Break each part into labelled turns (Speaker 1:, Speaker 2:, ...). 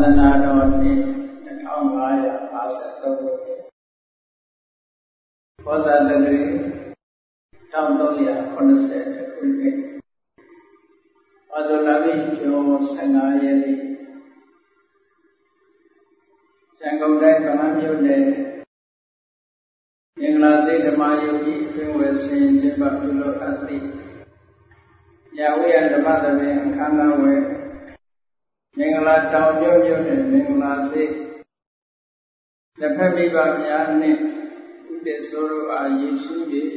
Speaker 1: သနာတော်နှစ်2553ခုနှစ်ဘောဇာတက္ကရီ1380ခုနှစ်ဝါဇလဘိကျော်15ရက်နေ့ရန်ကုန်တိုင်းဗမာမြို့နယ်မင်္ဂလာစိတ်ဓမ္မယုတ်ကြီးအတွင်းဝယ်ဆင်ကျင်းပပြုလုပ်အပ်သည့်ရာဝိယဓမ္မသဘင်အခမ်းအနားဝယ် မင်္ဂလာတောင်ကျွမြို့နယ်မင်္ဂလာစိတ်လက်ဖက်မိဘများနှင့်ဥဒေဆိုရိုအားယေရှု၏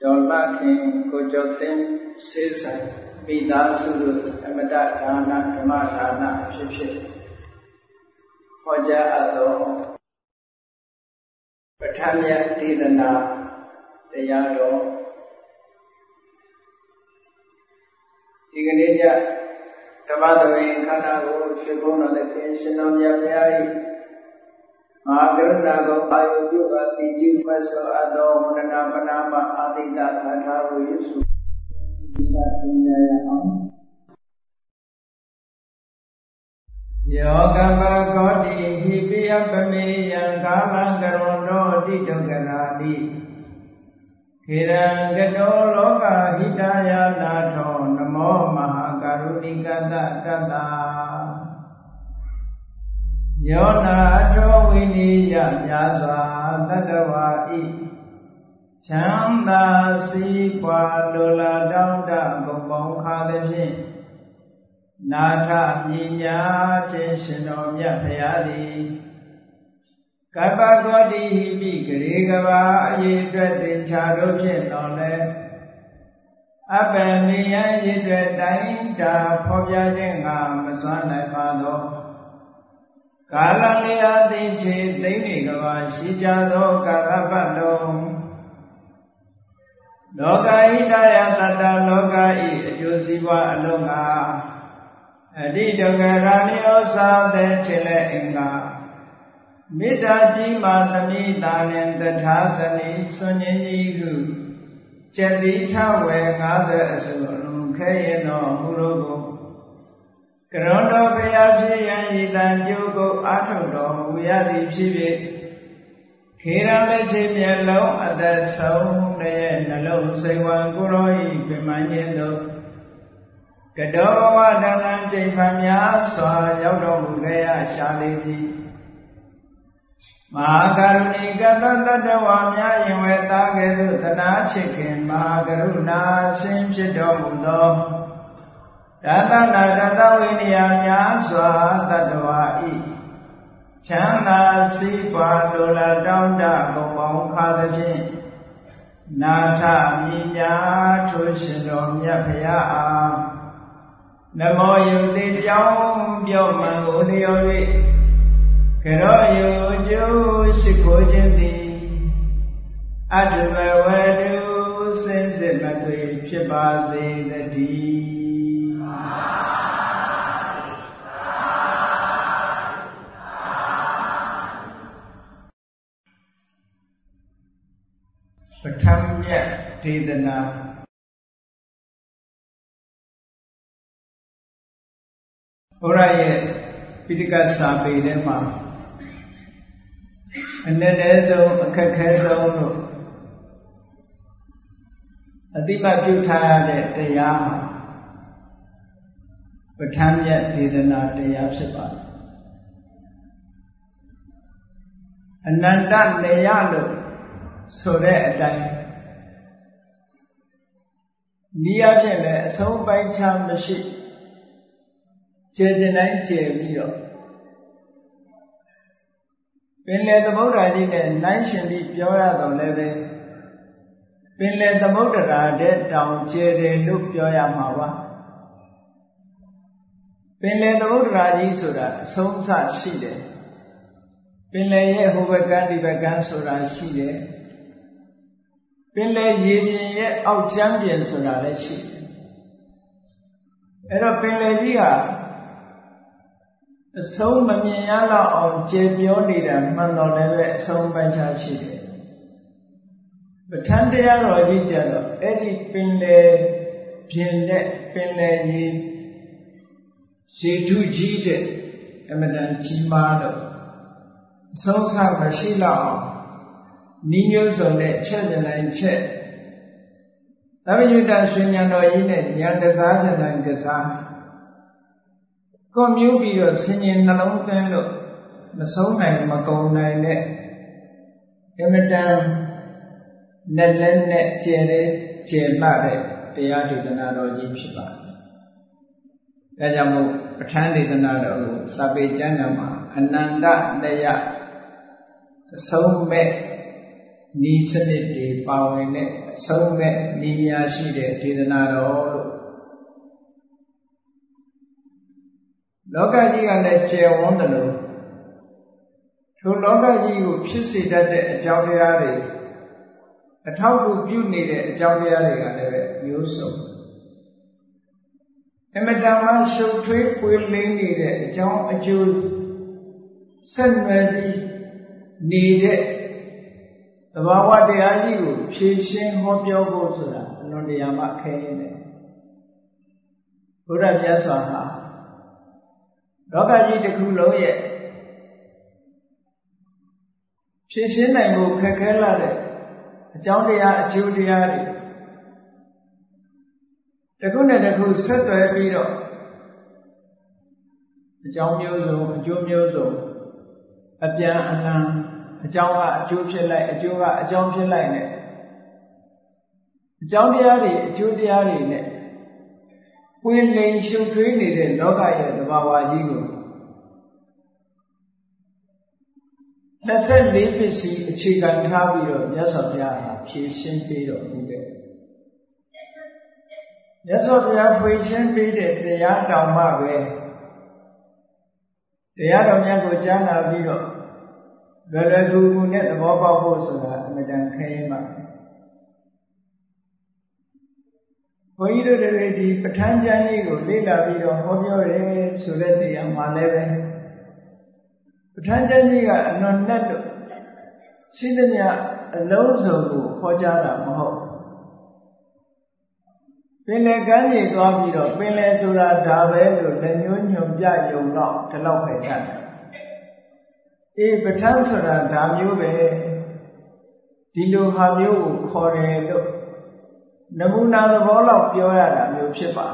Speaker 1: ဒေါ်လာခင်ကိုကျော်သိန်းစေဆိုင်မိသားစုတို့အမတဒါနဓမ္မဒါနဖြစ်ဖြစ်ဟောကြားအပ်သောပဋ္ဌာန်းမြတ်ဒေသနာတရားတော်ဒီကနေ့ည ဓမ္မသဘင်ခန္ဓာကိုရှင်ဘုန်းတော်သခင်ရှင်တော်မြတ်ဘုရား၏မဟာကရုဏာကိုအာယုပြုအပ်တိကျဖတ်ဆိုအပ်သောမန္တနာပနာမအာတိတခန္ဓာကိုယေရှုစတင်ရအောင်ယောကပကောတိဟိပိယပမေယံကာလံကရွန်တောတိတုကရာတိခေရံကတောလောကဟိတယနာထောနမောမ ဟာကရုဏိကတတတ္တာယောနာထောဝိနိယမြာစွာတတ္တဝါဤချမ်းသာစီးပွားလိုလားတောင်းတဂုံပေါင်းခါသည်ဖြင့်နာထမြညာခြင်းရှင်တော်မြတ်ဖရာသည်ကပ္ပကောတိဟိပိဂရေကဘာအရေးအတွက်သင်္ချာတို့ဖြင့်တော်လဲ အပယ်မေယရည်အတွက်တိုင်းတာဖော်ပြခြင်းငါမစွမ်းနိုင်ပါသောကာလလျာသိချေသိမ့်နေကဘာရှိကြသောကာလပတ်လုံးလောကဟိတယတတ္တလောကဤအကျိုးစီးပွားအလုံးငါအတိတကရာနိဩစာတဲ့ခြေလက်အင်္ဂါမေတ္တာကြီးမှသမိတာနှင့်တထာဇနီစွန်ញင်းကြီးဟု ကျက်တိထဝယ်50အစုအလုံးခဲရင်တော်မူလို့ကိုကရွန်တော်ဘုရားဖြစ်ရန်ဤတန်ကျိုးကိုအာထုတ်တော်မူရသည်ဖြစ်ဖြစ်ခေရမေချေမျက်လုံးအသက်ဆုံးတဲ့နှလုံးစိတ်ဝံကိုရောဤပြမញ្ញင်းတို့ကတောဘဝတဏ္ဍကျိန်ဖန်များစွာရောက်တော်မူခဲ့ရရှာလေးကြီး မဟာကရုဏီကတတတဝါများယင်ဝဲသားကဲ့သို့တနာချစ်ခင်မဟာကရုဏာရှင်ဖြစ်တော်မူသောရတနာတတဝိနည်းများစွာတတဝါဤချမ်းသာစီးပွားလိုလားတောင်းတဘုံပေါင်းခါသဖြင့်နာထမြညာထိုးရှင်တော်မြတ်ဖရာအားနမောယုတိပြောင်းပြောမှန်ကိုလျော်၍ ကရောယုကျိုးရှိခိုးခြင်းသည်အတ္တမဝတုစင်စစ်မသွေဖြစ်ပါစေတည်းပဋ္ဌာန်းမြတ်ဒေသနာဘုရားရဲ့ပိဋကစာပေထဲမှာ အနည်းတည်းဆုံးအခက်ခဲဆုံးလို့အတိမပြုထားရတဲ့တရားမှာပဋ္ဌာန်းမြတ်ဒေသနာတရားဖြစ်ပါတယ်အနန္တနေရလို့ဆိုတဲ့အတိုင်းနီးရဖြင့်လည်းအဆုံးပိုင်းခြားမရှိကျေကျင်တိုင်းကျေပြီးတော့ ပင်လေသမုဒ္ဒရာကြီးနဲ့နိုင်ရှင်ပြီးပြောရတော့လည်းပဲပင်လေသမုဒ္ဒရာတဲ့တောင်ကျေတယ်လို့ပြောရမှာပါပင်လေသမုဒ္ဒရာကြီးဆိုတာအဆုံးအစရှိတယ်ပင်လေရဲ့ဟိုဘက်ကန်းဒီဘက်ကန်းဆိုတာရှိတယ်ပင်လယ်ရေပြင်ရဲ့အောက်ကျမ်းပြင်ဆိုတာလည်းရှိတယ်အဲ့တော့ပင်လယ်ကြီးဟာ အဆုံးမမြင်ရတော့အောင်ကျေပြောနေတာမှန်တော်လည်းပဲအဆုံးပိုင်းခြားရှိတယ်ပဋ္ဌာန်းတရားတော်ကြီးကြတော့အဲ့ဒီပင်လယ်ပြင်နဲ့ပင်လယ်ရေရှေထုကြီးတဲ့အမတန်ကြီးမားတော့အဆုံးအစမရှိတော့အောင်ဤမျိုးစုံနဲ့ချက်ကြနိုင်ချက်သဗ္ဗညုတရွှေဉဏ်တော်ကြီးနဲ့ဉာဏ်ကစားကြနိုင်ကစား ကိုမျိုးပြီးတော့ဆင်ញင်နှလုံးသွင်းလို့မဆုံးနိုင်မကုန်နိုင်တဲ့အမတန်နဲ့လက်နဲ့ကျယ်တဲ့ကျယ်လှတဲ့တရားဒေသနာတော်ကြီးဖြစ်ပါတယ်။ဒါကြောင့်မို့ပဋ္ဌာန်းဒေသနာတော်ကိုစာပေကျမ်းဂန်မှာအနန္တတရားအဆုံးမဲ့ဤစနစ်တွေပါဝင်တဲ့အဆုံးမဲ့ဤများရှိတဲ့ဒေသနာတော်လို့ လောကကြီးကလည်းကျယ်ဝန်းတယ်လို့ထိုလောကကြီးကိုဖြစ်စေတတ်တဲ့အကြောင်းတရားတွေအထောက်အကူပြုနေတဲ့အကြောင်းတရားတွေကလည်းပဲမျိုးစုံအမတန်မှရှုပ်ထွေးပွေလင်းနေတဲ့အကြောင်းအကျိုးဆက်နွယ်ပြီးနေတဲ့သဘာဝတရားကြီးကိုဖြည့်ရှင်းဟောပြောဖို့ဆိုတာအလွန်တရာမှခဲရင်တယ်ဘုရားမြတ်စွာဟာ လောကကြီးတစ်ခုလုံးရဲ့ဖြည့်ရှင်းနိုင်ဖို့ခက်ခဲလာတဲ့အကြောင်းတရားအကျိုးတရားတွေတခုနဲ့တခုဆက်သွယ်ပြီးတော့အကြောင်းမျိုးစုံအကျိုးမျိုးစုံအပြန်အလှန်အကြောင်းကအကျိုးဖြစ်လိုက်အကျိုးကအကြောင်းဖြစ်လိုက်နဲ့အကြောင်းတရားတွေအကျိုးတရားတွေနဲ့ ပွင့်လင်းရှုပ်ထွေးနေတဲ့လောကရဲ့သဘာဝကြီးကို24ပစ္စည်းအခြေခံထားပြီးတော့မြတ်စွာဘုရားဟာဖြည့်ရှင်းပေးတော်မူတဲ့မြတ်စွာဘုရားဖွင့်ရှင်းပေးတဲ့တရားတော်မှပဲတရားတော်များကိုကြားနာပြီးတော့လွယ်လွယ်ကူကူနဲ့သဘောပေါက်ဖို့ဆိုတာအမြဲတမ်းခရင်ပါ ဘုန်းကြီးတို့တွေဒီပဋ္ဌာန်းကျမ်းကြီးကိုလေ့လာပြီးတော့ဟောပြောတယ်ဆိုတဲ့တရားမှာလည်းပဲပဋ္ဌာန်းကျမ်းကြီးကအလွန်နဲ့လို့ရှိသမျှအလုံးစုံကိုဟောကြားတာမဟုတ်ပင်လေကမ်းကြီးသွားပြီးတော့ပင်လေဆိုတာဒါပဲလို့လက်ညှိုးညွန်ပြယုံတော့ဒီလောက်ပဲတတ်တယ်အေးပဋ္ဌာန်းဆိုတာဒါမျိုးပဲဒီလိုဟာမျိုးကိုခေါ်တယ်လို့ နမူနာသဘောလောက်ပြောရတာမျိုးဖြစ်ပါ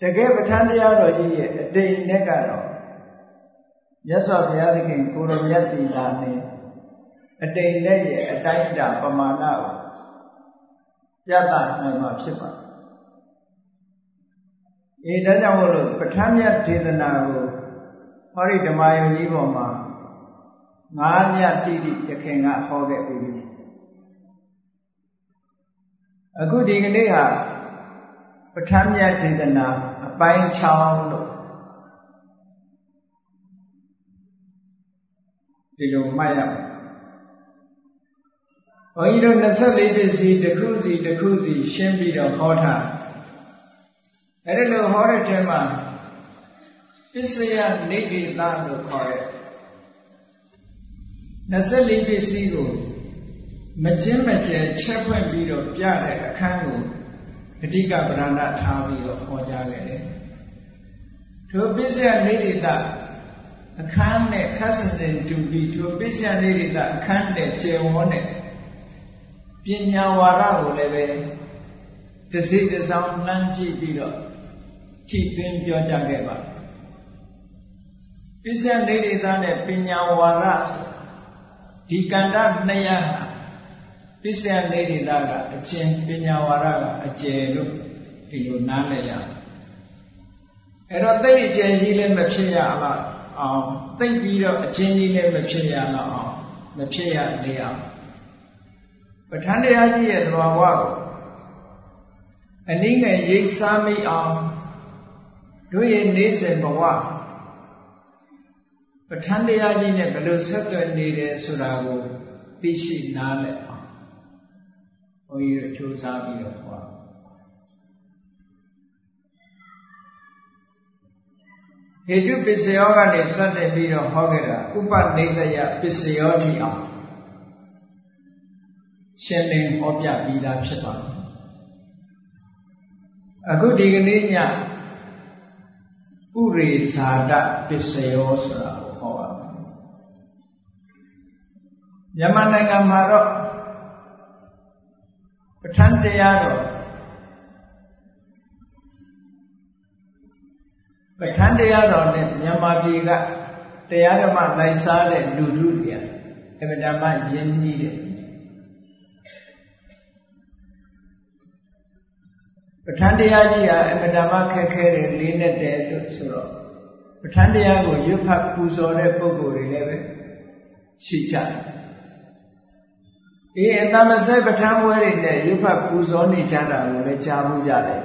Speaker 1: တကယ်ပဋ္ဌာန်းတရားတော်ကြီးရဲ့အတိတ်နဲ့ကတော့မြတ်စွာဘုရားသခင်ကိုရမြတ်တိလာနဲ့အတိတ်နဲ့ရဲ့အတိုင်းအတာပမာဏကိုပြသနိုင်မှာဖြစ်ပါအေးဒါကြောင့်မို့လို့ပဋ္ဌာန်းမြတ်ဒေသနာကိုဟောဒီဓမ္မယုံကြီးပေါ်မှာငါးမြတ်တိတိတခင်ကဟောခဲ့ပြီ အခုဒီကနေ့ဟာပဋ္ဌာန်းမြတ်ဒေသနာအပိုင်း6လို့ဒီလိုမှတ်ရမယ်ဘုန်းကြီးတို့24ပစ္စည်းတစ်ခုစီတစ်ခုစီရှင်းပြီးတော့ဟောထားအဲ့ဒါလိုဟောတဲ့ထဲမှာပစ္စယနေတိသလို့ခေါ်တဲ့24ပစ္စည်းကို မချင်းမကျဲချက်ဖွင့်ပြီးတော့ပြတဲ့အခန်းကိုအဓိကဗရဏထားပြီးတော့ဟောကြားခဲ့တယ်ထိုပစ္စယနေတိသအခန်းနဲ့ခတ်စင်စင်တူပြီးထိုပစ္စယနေတိသအခန်းနဲ့ကျေဝန်းတဲ့ပညာဝါဒကိုလည်းပဲတစိတစောင်းနှမ်းကြည့်ပြီးတော့ထိသွင်းပြောကြခဲ့ပါပစ္စယနေရိသနဲ့ပညာဝါဒဒီကန္တနှစ်ရဟာ ပစ္စယနေရိသကအကျဉ်ပညာဝါဒကအကျယ်လို့ဒီလိုနားလည်ရအဲ့တော့သိအကျယ်ကြီးလည်းမဖြစ်ရအောင်အောင်သိပြီးတော့အကျဉ်းကြီးလည်းမဖြစ်ရတော့အောင်မဖြစ်ရလေအောင်ပဋ္ဌာန်းတရားကြီးရဲ့သဘာဝကိုအနည်းငယ်ရိပ်စားမိအောင်တို့ရဲ့နေစဉ်ဘဝပဋ္ဌာန်းတရားကြီးနဲ့ဘယ်လိုဆက်သွယ်နေတယ်ဆိုတာကိုသိရှိနားလည်အောင် ဘုန်းကြီးတို့ကြိုးစားပြီးတော့ဟောဟေတုပစ္စယောကနေစတင်ပြီးတော့ဟောခဲ့တာဥပနိဒယပစ္စယောတိအောင်ရှင်းလင်းဟောပြပြီးသားဖြစ်ပါတယ်အခုဒီကနေ့ညဥရိဇာတပစ္စယောဆိုတာကိုဟောပါမယ်မြန်မာနိုင်ငံမှာတော့ပ ဋ္ဌာန်းတရားတော့ပဋ္ဌာန်းတရားတော်နဲ့မြန်မာပြည်ကတရားဓမ္မလိုက်စားတဲ့လူလူတွေအမှန်တမ်းယဉ်နီးတယ်ပဋ္ဌာန်းတရားကြီးဟာအမှန်တမ်းခက်ခဲတယ်လေးနဲ့တယ်လို့ဆိုတော့ပဋ္ဌာန်းတရားကိုရွတ်ဖတ်ပူဇော်တဲ့ပုဂ္ဂိုလ်တွေလည်းပဲရှိကြတယ် အေးအတမဆဲပဋ္ဌာန်းပွဲတွေနဲ့ရွတ်ဖတ်ပူဇော်နေကြတာကိုလည်းကြားမှုကြတယ်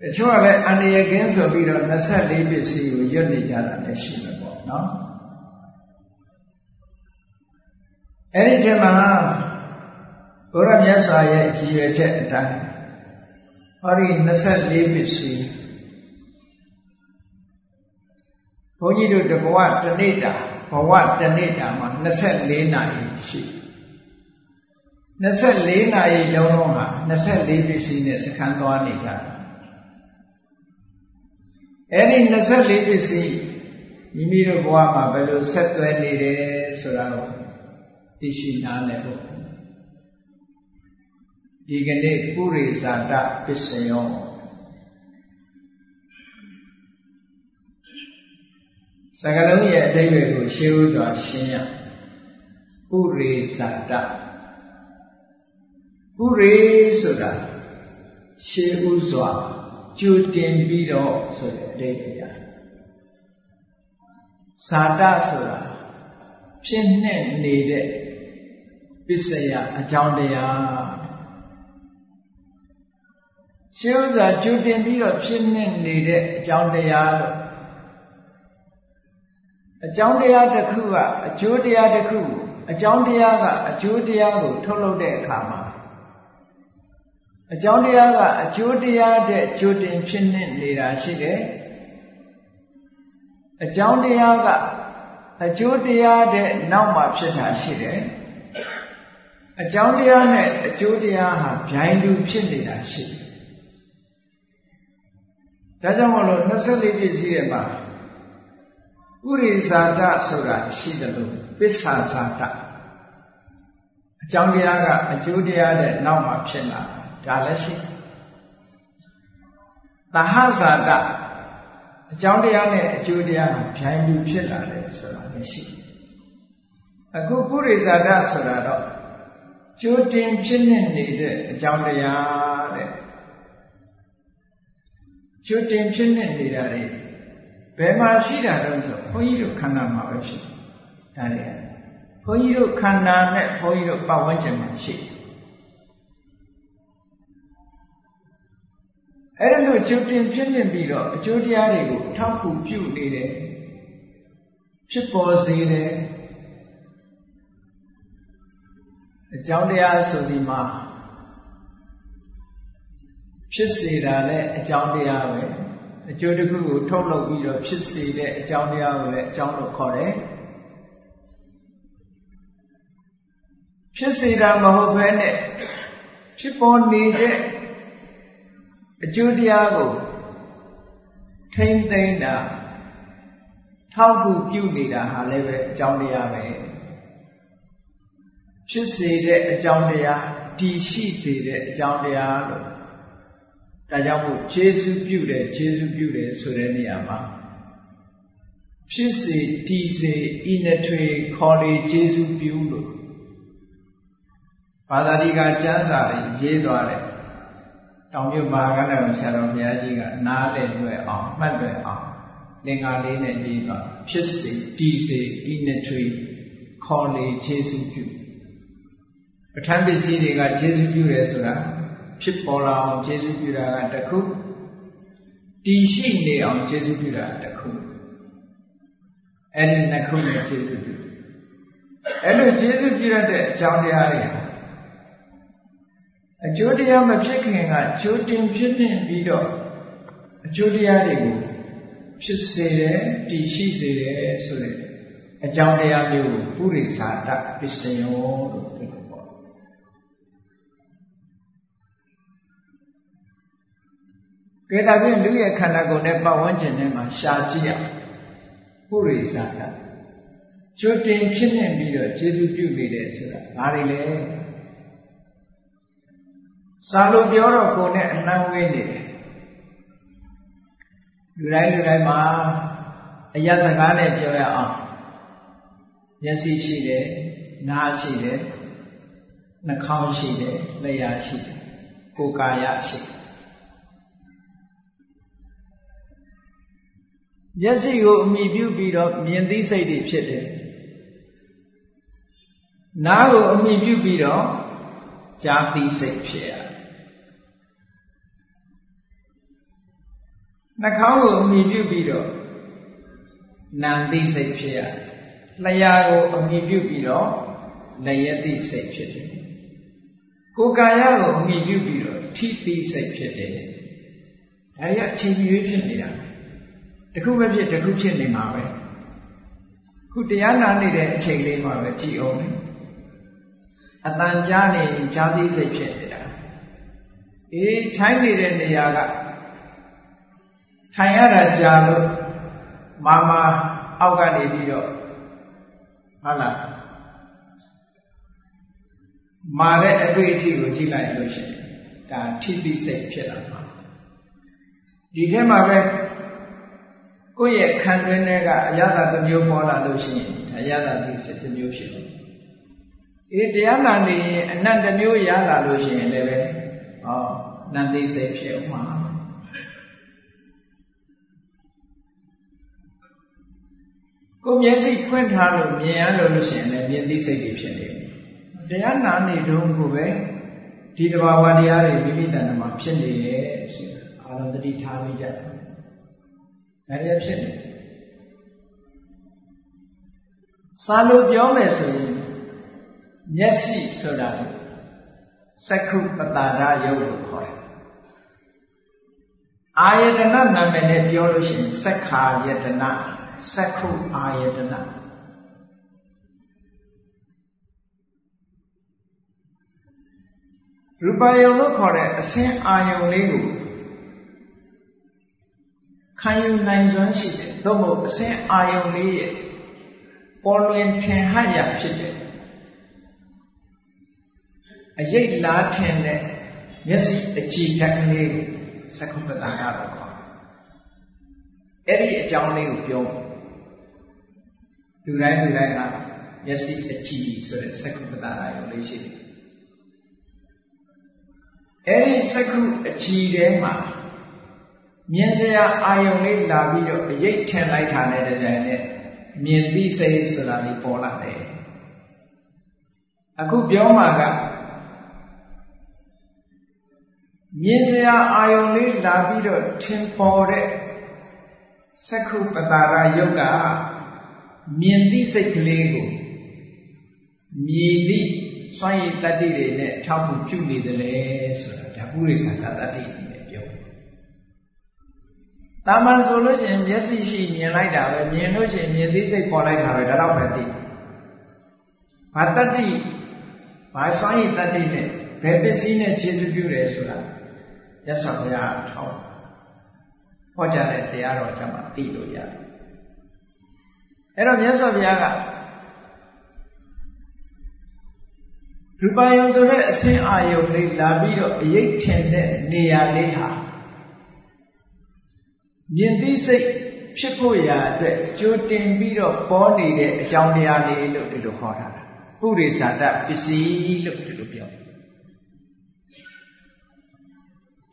Speaker 1: တချို့ကလည်းအန္တရာယ်ကင်းဆိုပြီးတော့24ပစ္စည်းကိုရွတ်နေကြတာလည်းရှိမှာပေါ့နော်အဲ့ဒီထဲမှာဘုရားမြတ်စွာရဲ့ရည်ရွယ်ချက်အတိုင်းဟောဒီ24ပစ္စည်းဘုန်းကြီးတို့တဘဝတနေ့တာဘ ဝတနေ့တာမှာ24နာရီရှိ24နာရီလုံးလုံးဟာ24ပစ္စည်းနဲ့စခန်းသွားနေကြတယ်အဲ့ဒီ24ပစ္စည်းမိမိတို့ဘဝမှာဘယ်လိုဆက်သွယ်နေတယ်ဆိုတာကိုသိရှိနားလည်ဖို့ဒီကနေ့ပုရိဇာတပစ္စယော စကလုံးရဲ့အတိတ်တွေကိုရှင်းဥစွာရှင်းရပုရိဇာတပုရိဆိုတာရှင်းဥစွာကြိုတင်ပြီးတော့ဆိုတဲ့အတိတ်တရားဇာတဆိုတာဖြစ်နေနေတဲ့ပစ္စယအကြောင်းတရားရှင်းဥစွာကြိုတင်ပြီးတော့ဖြစ်နေနေတဲ့အကြောင်းတရားလို့ အကြောင်းတရားတစ်ခုကအကျိုးတရားတစ်ခုအကြောင်းတရားကအကျိုးတရားကိုထုတ်လုပ်တဲ့အခါမှာအကြောင်းတရားကအကျိုးတရားတဲ့ကြိုတင်ဖြစ်နေနေတာရှိတယ်အကြောင်းတရားကအကျိုးတရားတဲ့နောက်မှဖြစ်တာရှိတယ်အကြောင်းတရားနဲ့အကျိုးတရားဟာဗျိုင်းတူဖြစ်နေတာရှိတယ်ဒါကြောင့်မလို့24ပြည့်စည်ရဲ့မှာ ဥရိဇာတဆိုတာရှိတယ်လို့ပစ္ဆာဇာတအကြောင်းတရားကအကျိုးတရားတဲ့နောက်မှဖြစ်လာဒါလည်းရှိသဟဇာတအကြောင်းတရားနဲ့အကျိုးတရားကဖြိုင်းပြီးဖြစ်လာတယ်ဆိုတာလည်းရှိအခုပုရိဇာတဆိုတာတော့ကျိုးတင်ဖြစ်နေနေတဲ့အကြောင်းတရားတဲ့ကျိုးတင်ဖြစ်နေနေတာတွေ ဘယ်မှာရှိတာတုံးဆိုဘုန်းကြီးတို့ခန္ဓာမှာပဲရှိဒါတွေဘုန်းကြီးတို့ခန္ဓာနဲ့ဘုန်းကြီးတို့ပတ်ဝန်းကျင်မှာရှိအဲ့လိုကျုပ်တင်ဖြစ်နေပြီးတော့အကျိုးတရားတွေကိုထောက်ကူပြုနေတယ်ဖြစ်ပေါ်စေတယ်အကြောင်းတရားဆိုဒီမှာဖြစ်စေတာလည်းအကြောင်းတရားပဲ အကျိုးတစ်ခုကိုထုတ်လုပ်ပြီးတော့ဖြစ်စေတဲ့အကြောင်းတရားကိုလည်းအကြောင်းလို့ခေါ်တယ်ဖြစ်စေတာမဟုတ်ဘဲနဲ့ဖြစ်ပေါ်နေတဲ့အကျိုးတရားကိုထိမ့်သိမ့်တာထောက်ကူပြုနေတာဟာလည်းပဲအကြောင်းတရားပဲဖြစ်စေတဲ့အကြောင်းတရားတည်ရှိစေတဲ့အကြောင်းတရားလို့ ဒါကြောင့်မို့ခြေစုပြုတယ်ခြေစုပြုတယ်ဆိုတဲ့နေရာမှာဖြစ်စေတည်စေဤနှထွေခေါ်လေခြေစုပြုလို့ဘာသာတိကကျမ်းစာတွေရေးသွားတယ်တောင်မြုပ်မဟာကဏ္ဍဆရာတော်ဘုရားကြီးကနားလည်လွယ်အောင်မှတ်လွယ်အောင်လင်္ကာလေးနဲ့ရေးသွားဖြစ်စေတည်စေဤနှထွေခေါ်လေခြေစုပြုပဋ္ဌာန်းပစ္စည်းတွေကခြေစုပြုတယ်ဆိုတာ ဖြစ်ပေါ်လာအောင်ခြေစုပြုတာကတစ်ခုတည်ရှိနေအောင်ခြေစုပြုတာတစ်ခုအဲ့ဒီနှစ်ခုနဲ့ခြေစုပြုအဲ့လိုခြေစုပြုရတဲ့အကြောင်းတရားတွေဟာအကျိုးတရားမဖြစ်ခင်ကကျိုးတင်ဖြစ်နေပြီးတော့အကျိုးတရားတွေကိုဖြစ်စေတယ်တည်ရှိစေတယ်ဆိုတဲ့အကြောင်းတရားမျိုးကိုပုရိသတပစ္စယောလို့ပြောတယ် ကဲဒါဖြင့်လူရဲ့ခန္ဓာကိုယ်နဲ့ပတ်ဝန်းကျင်ထဲမှာရှာကြည့်ရပုရိသတာကျွတ်တင်ဖြစ်နေပြီးတော့ကျေစုပြုနေတယ်ဆိုတာဘာတွေလဲစာလို့ပြောတော့ကိုယ်နဲ့အနှံဝေးနေတယ်လူတိုင်းလူတိုင်းမှာအယစကားနဲ့ပြောရအောင်မျက်စိရှိတယ်နားရှိတယ်နှာခေါင်းရှိတယ်လျှာရှိတယ်ကိုယ်ကာယရှိတယ် မျက်စိကိုအမိပြုပြီးတော့မြင်သိစိတ်တွေဖြစ်တယ်နားကိုအမိပြုပြီးတော့ကြားသိစိတ်ဖြစ်ရတယ်နှာခေါင်းကိုအမိပြုပြီးတော့နာသိစိတ်ဖြစ်ရတယ်လျှာကိုအမိပြုပြီးတော့လျက်သိစိတ်ဖြစ်တယ်ကိုယ်ကာယကိုအမိပြုပြီးတော့ထိသိစိတ်ဖြစ်တယ်ဒါရီအချိန်ကြီးဖြစ်နေတာ တခုပဲဖြစ်တခုဖြစ်နေမှာပဲခုတရားနာနေတဲ့အချိန်လေးမှာပဲကြည်အောင်လေအတန်ကြားနေကြားသိစိတ်ဖြစ်နေတာအေးထိုင်းနေတဲ့နေရာကထိုင်ရတာကြာလို့မာမာအောက်ကနေပြီးတော့ဟုတ်လားမာတဲ့အတွေ့အထိကိုကြည့်လိုက်လို့ရှိရင်ဒါထိပိစိတ်ဖြစ်လာမှာဒီထဲမှာပဲ ကိုယ့်ရဲ့ခံတွင်းထဲကအရသာတစ်မျိုးပေါ်လာလို့ရှိရင်ဒါရသာစိတ်တစ်မျိုးဖြစ်တယ်အေးတရားနာနေရင်အနတ်တစ်မျိုးရလာလို့ရှိရင်လည်းပဲဟောနန္တိစိတ်ဖြစ်မှာကိုမျက်စိဖွင့်ထားလို့မြင်ရလို့လို့ရှိရင်လည်းမြင်သိစိတ်တွေဖြစ်နေတယ်တရားနာနေတုန်းကိုပဲဒီတဘာဝတရားတွေမိမိတဏ္ဍမှာဖြစ်နေရဲ့ဆိုတာအာရုံတတိထားမိကြတယ် ဒါတွေဖြစ်နေစာလို့ပြောမယ်ဆိုရင်မျက်စိဆိုတာစက္ခုပတာရယုတ်လို့ခေါ်တယ်အာယတနာနာမည်နဲ့ပြောလို့ရှိရင်စက္ခာယတနာစက္ခုအာယတနာရူပယုံလို့ခေါ်တဲ့အစင်းအာယုံလေးကို ခံယူနိုင်စွမ်းရှိတယ်သို့မဟုတ်အစင်းအာယုံလေးရဲ့ပေါ်လွင်ထင်ဟရဖြစ်တယ်အယိတ်လားထင်တဲ့မျက်စိအကြည်ဓာတ်ကလေးကိုသက္ကုပ္ပတာကတော့ခေါ်အဲ့ဒီအကြောင်းလေးကိုပြောလူတိုင်းလူတိုင်းကမျက်စိအကြည်ဆိုတဲ့သက္ကုပ္ပတာရုံလေးရှိတယ်အဲ့ဒီသက္ကုအကြည်ထဲမှာ မြင်စရာအာယုံလေးလာပြီးတော့အယိတ်ထင်လိုက်တာနဲ့တကြိမ်နဲ့မြင်သိစိတ်ဆိုတာလေးပေါ်လာတယ်အခုပြောမှာကမြင်စရာအာယုံလေးလာပြီးတော့ထင်ပေါ်တဲ့သက္ခုပတာရယုတ်ကမြင်သိစိတ်ကလေးကိုမြည်သည့်စွမ်းရည်တတ္တိတွေနဲ့ထောက်မှုပြုနေတယ်လေဆိုတာဒါပုရိသတတ္တိနဲ့ပြော တာမန်ဆိုလို့ရှိရင်မျက်စိရှိမြင်လိုက်တာပဲမြင်လို့ရှိရင်မြင်သိစိတ်ပေါ်လိုက်တာပဲဒါတော့ပဲသိဘာတတ္တိဘာစွမ်းရည်တတ္တိနဲ့ဘယ်ပစ္စည်းနဲ့ခြေစွပြုတယ်ဆိုတာရသော်ဘုရားထောက်ဟောကြားတဲ့တရားတော်ချက်မှာသိလို့ရတယ်အဲ့တော့မြတ်စွာဘုရားကရူပယုံဆိုတဲ့အစင်းအာယုံလေးလာပြီးတော့အရေးထင်တဲ့နေရာလေးဟာ မြင်သိစိတ်ဖြစ်ဖို့ရာအတွက်ကြိုတင်ပြီးတော့ပေါ်နေတဲ့အကြောင်းတရားလေးလို့ဒီလိုခေါ်တာပုရိသတပစ္စည်းလို့ဒီလိုပြော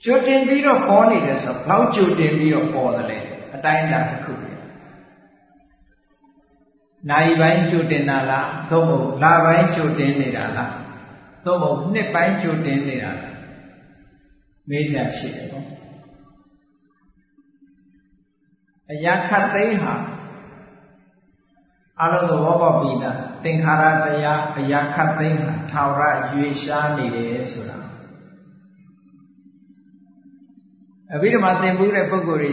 Speaker 1: ကြိုတင်ပြီးတော့ပေါ်နေတယ်ဆိုတော့ဘလောက်ကြိုတင်ပြီးတော့ပေါ်တယ်လဲအတိုင်းအတာတစ်ခုပဲနိုင်ပိုင်းကြိုတင်တာလားသို့မဟုတ်လပိုင်းကြိုတင်နေတာလားသို့မဟုတ်နှစ်ပိုင်းကြိုတင်နေတာလားမေးစရာရှိတယ်ပေါ့ အရာခတ်သိမ်းဟာအလုံးသဘောပေါက်ပြီးသားသင်္ခါရတရားအရာခတ်သိမ်းဟာထာဝရရွေရှားနေတယ်ဆိုတာအဘိဓမ္မာသင်ဘူးတဲ့ပုဂ္ဂိုလ်တွေ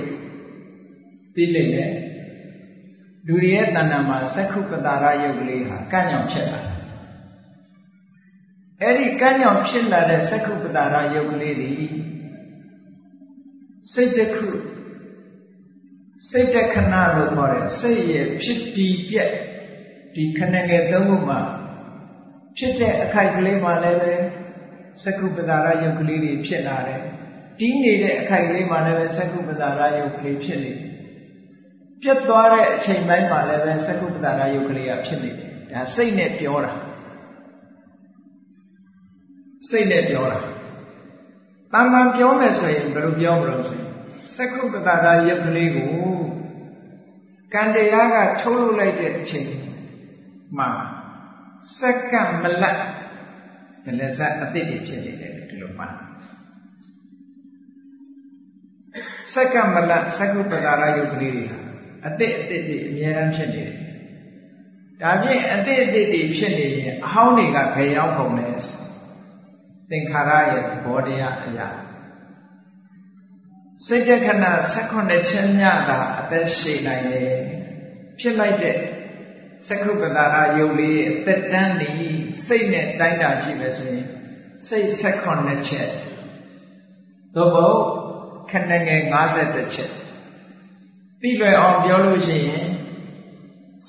Speaker 1: သိလိမ့်မယ်လူတွေရဲ့တဏ္ဍာမှာသက္ခုပတာရယုတ်ကလေးဟာကန့်ညောင်ဖြစ်လာအဲ့ဒီကန့်ညောင်ဖြစ်လာတဲ့သက္ခုပတာရယုတ်ကလေးသည်စိတ်တစ်ခု စိတ်တခဏလို့ခေါ်တဲ့စိတ်ရဲ့ဖြစ်တည်ပြက်ဒီခဏငယ်သုံးခုမှာဖြစ်တဲ့အခိုက်ကလေးမှလည်းပဲသက္ကုပ္ပဒါရယုတ်ကလေးတွေဖြစ်လာတယ်တီးနေတဲ့အခိုက်ကလေးမှလည်းပဲသက္ကုပ္ပဒါရယုတ်ကလေးဖြစ်နေတယ်ပြတ်သွားတဲ့အချိန်ပိုင်းမှာလည်းပဲသက္ကုပ္ပဒါရယုတ်ကလေးကဖြစ်နေတယ်ဒါစိတ်နဲ့ပြောတာစိတ်နဲ့ပြောတာတာမန်ပြောမယ်ဆိုရင်ဘယ်လိုပြောမလို့ဆိုရင် သက္ကုပ္ပတာရယုတ်ကလေးကိုကံတရားကထုတ်လုပ်လိုက်တဲ့အချိန်မှာစက္ကန့်မလတ်ဒလဇတ်အတိတ်ဖြစ်နေတယ်ဒီလိုမှစက္ကန့်မလတ်သက္ကုပ္ပတာရယုတ်ကလေးတွေဟာအတိတ်အတိတ်တွေအများအားဖြစ်နေတယ်ဒါဖြင့်အတိတ်အတိတ်တွေဖြစ်နေရင်အဟောင်းတွေကဘယ်ရောက်ကုန်လဲဆိုသင်္ခါရရဲ့သဘောတရားအရာ စိတ်တခဏ16ချက်မြတာအသက်ရှည်နိုင်တယ်ဖြစ်လိုက်တဲ့သက္ခုပတာရယုတ်လေးအသက်တန်းနေစိတ်နဲ့တိုင်းတာကြည့်မယ်ဆိုရင်စိတ်16ချက်သို့မဟုတ်ခဏငယ်52ချက်သိလွယ်အောင်ပြောလို့ရှိရင်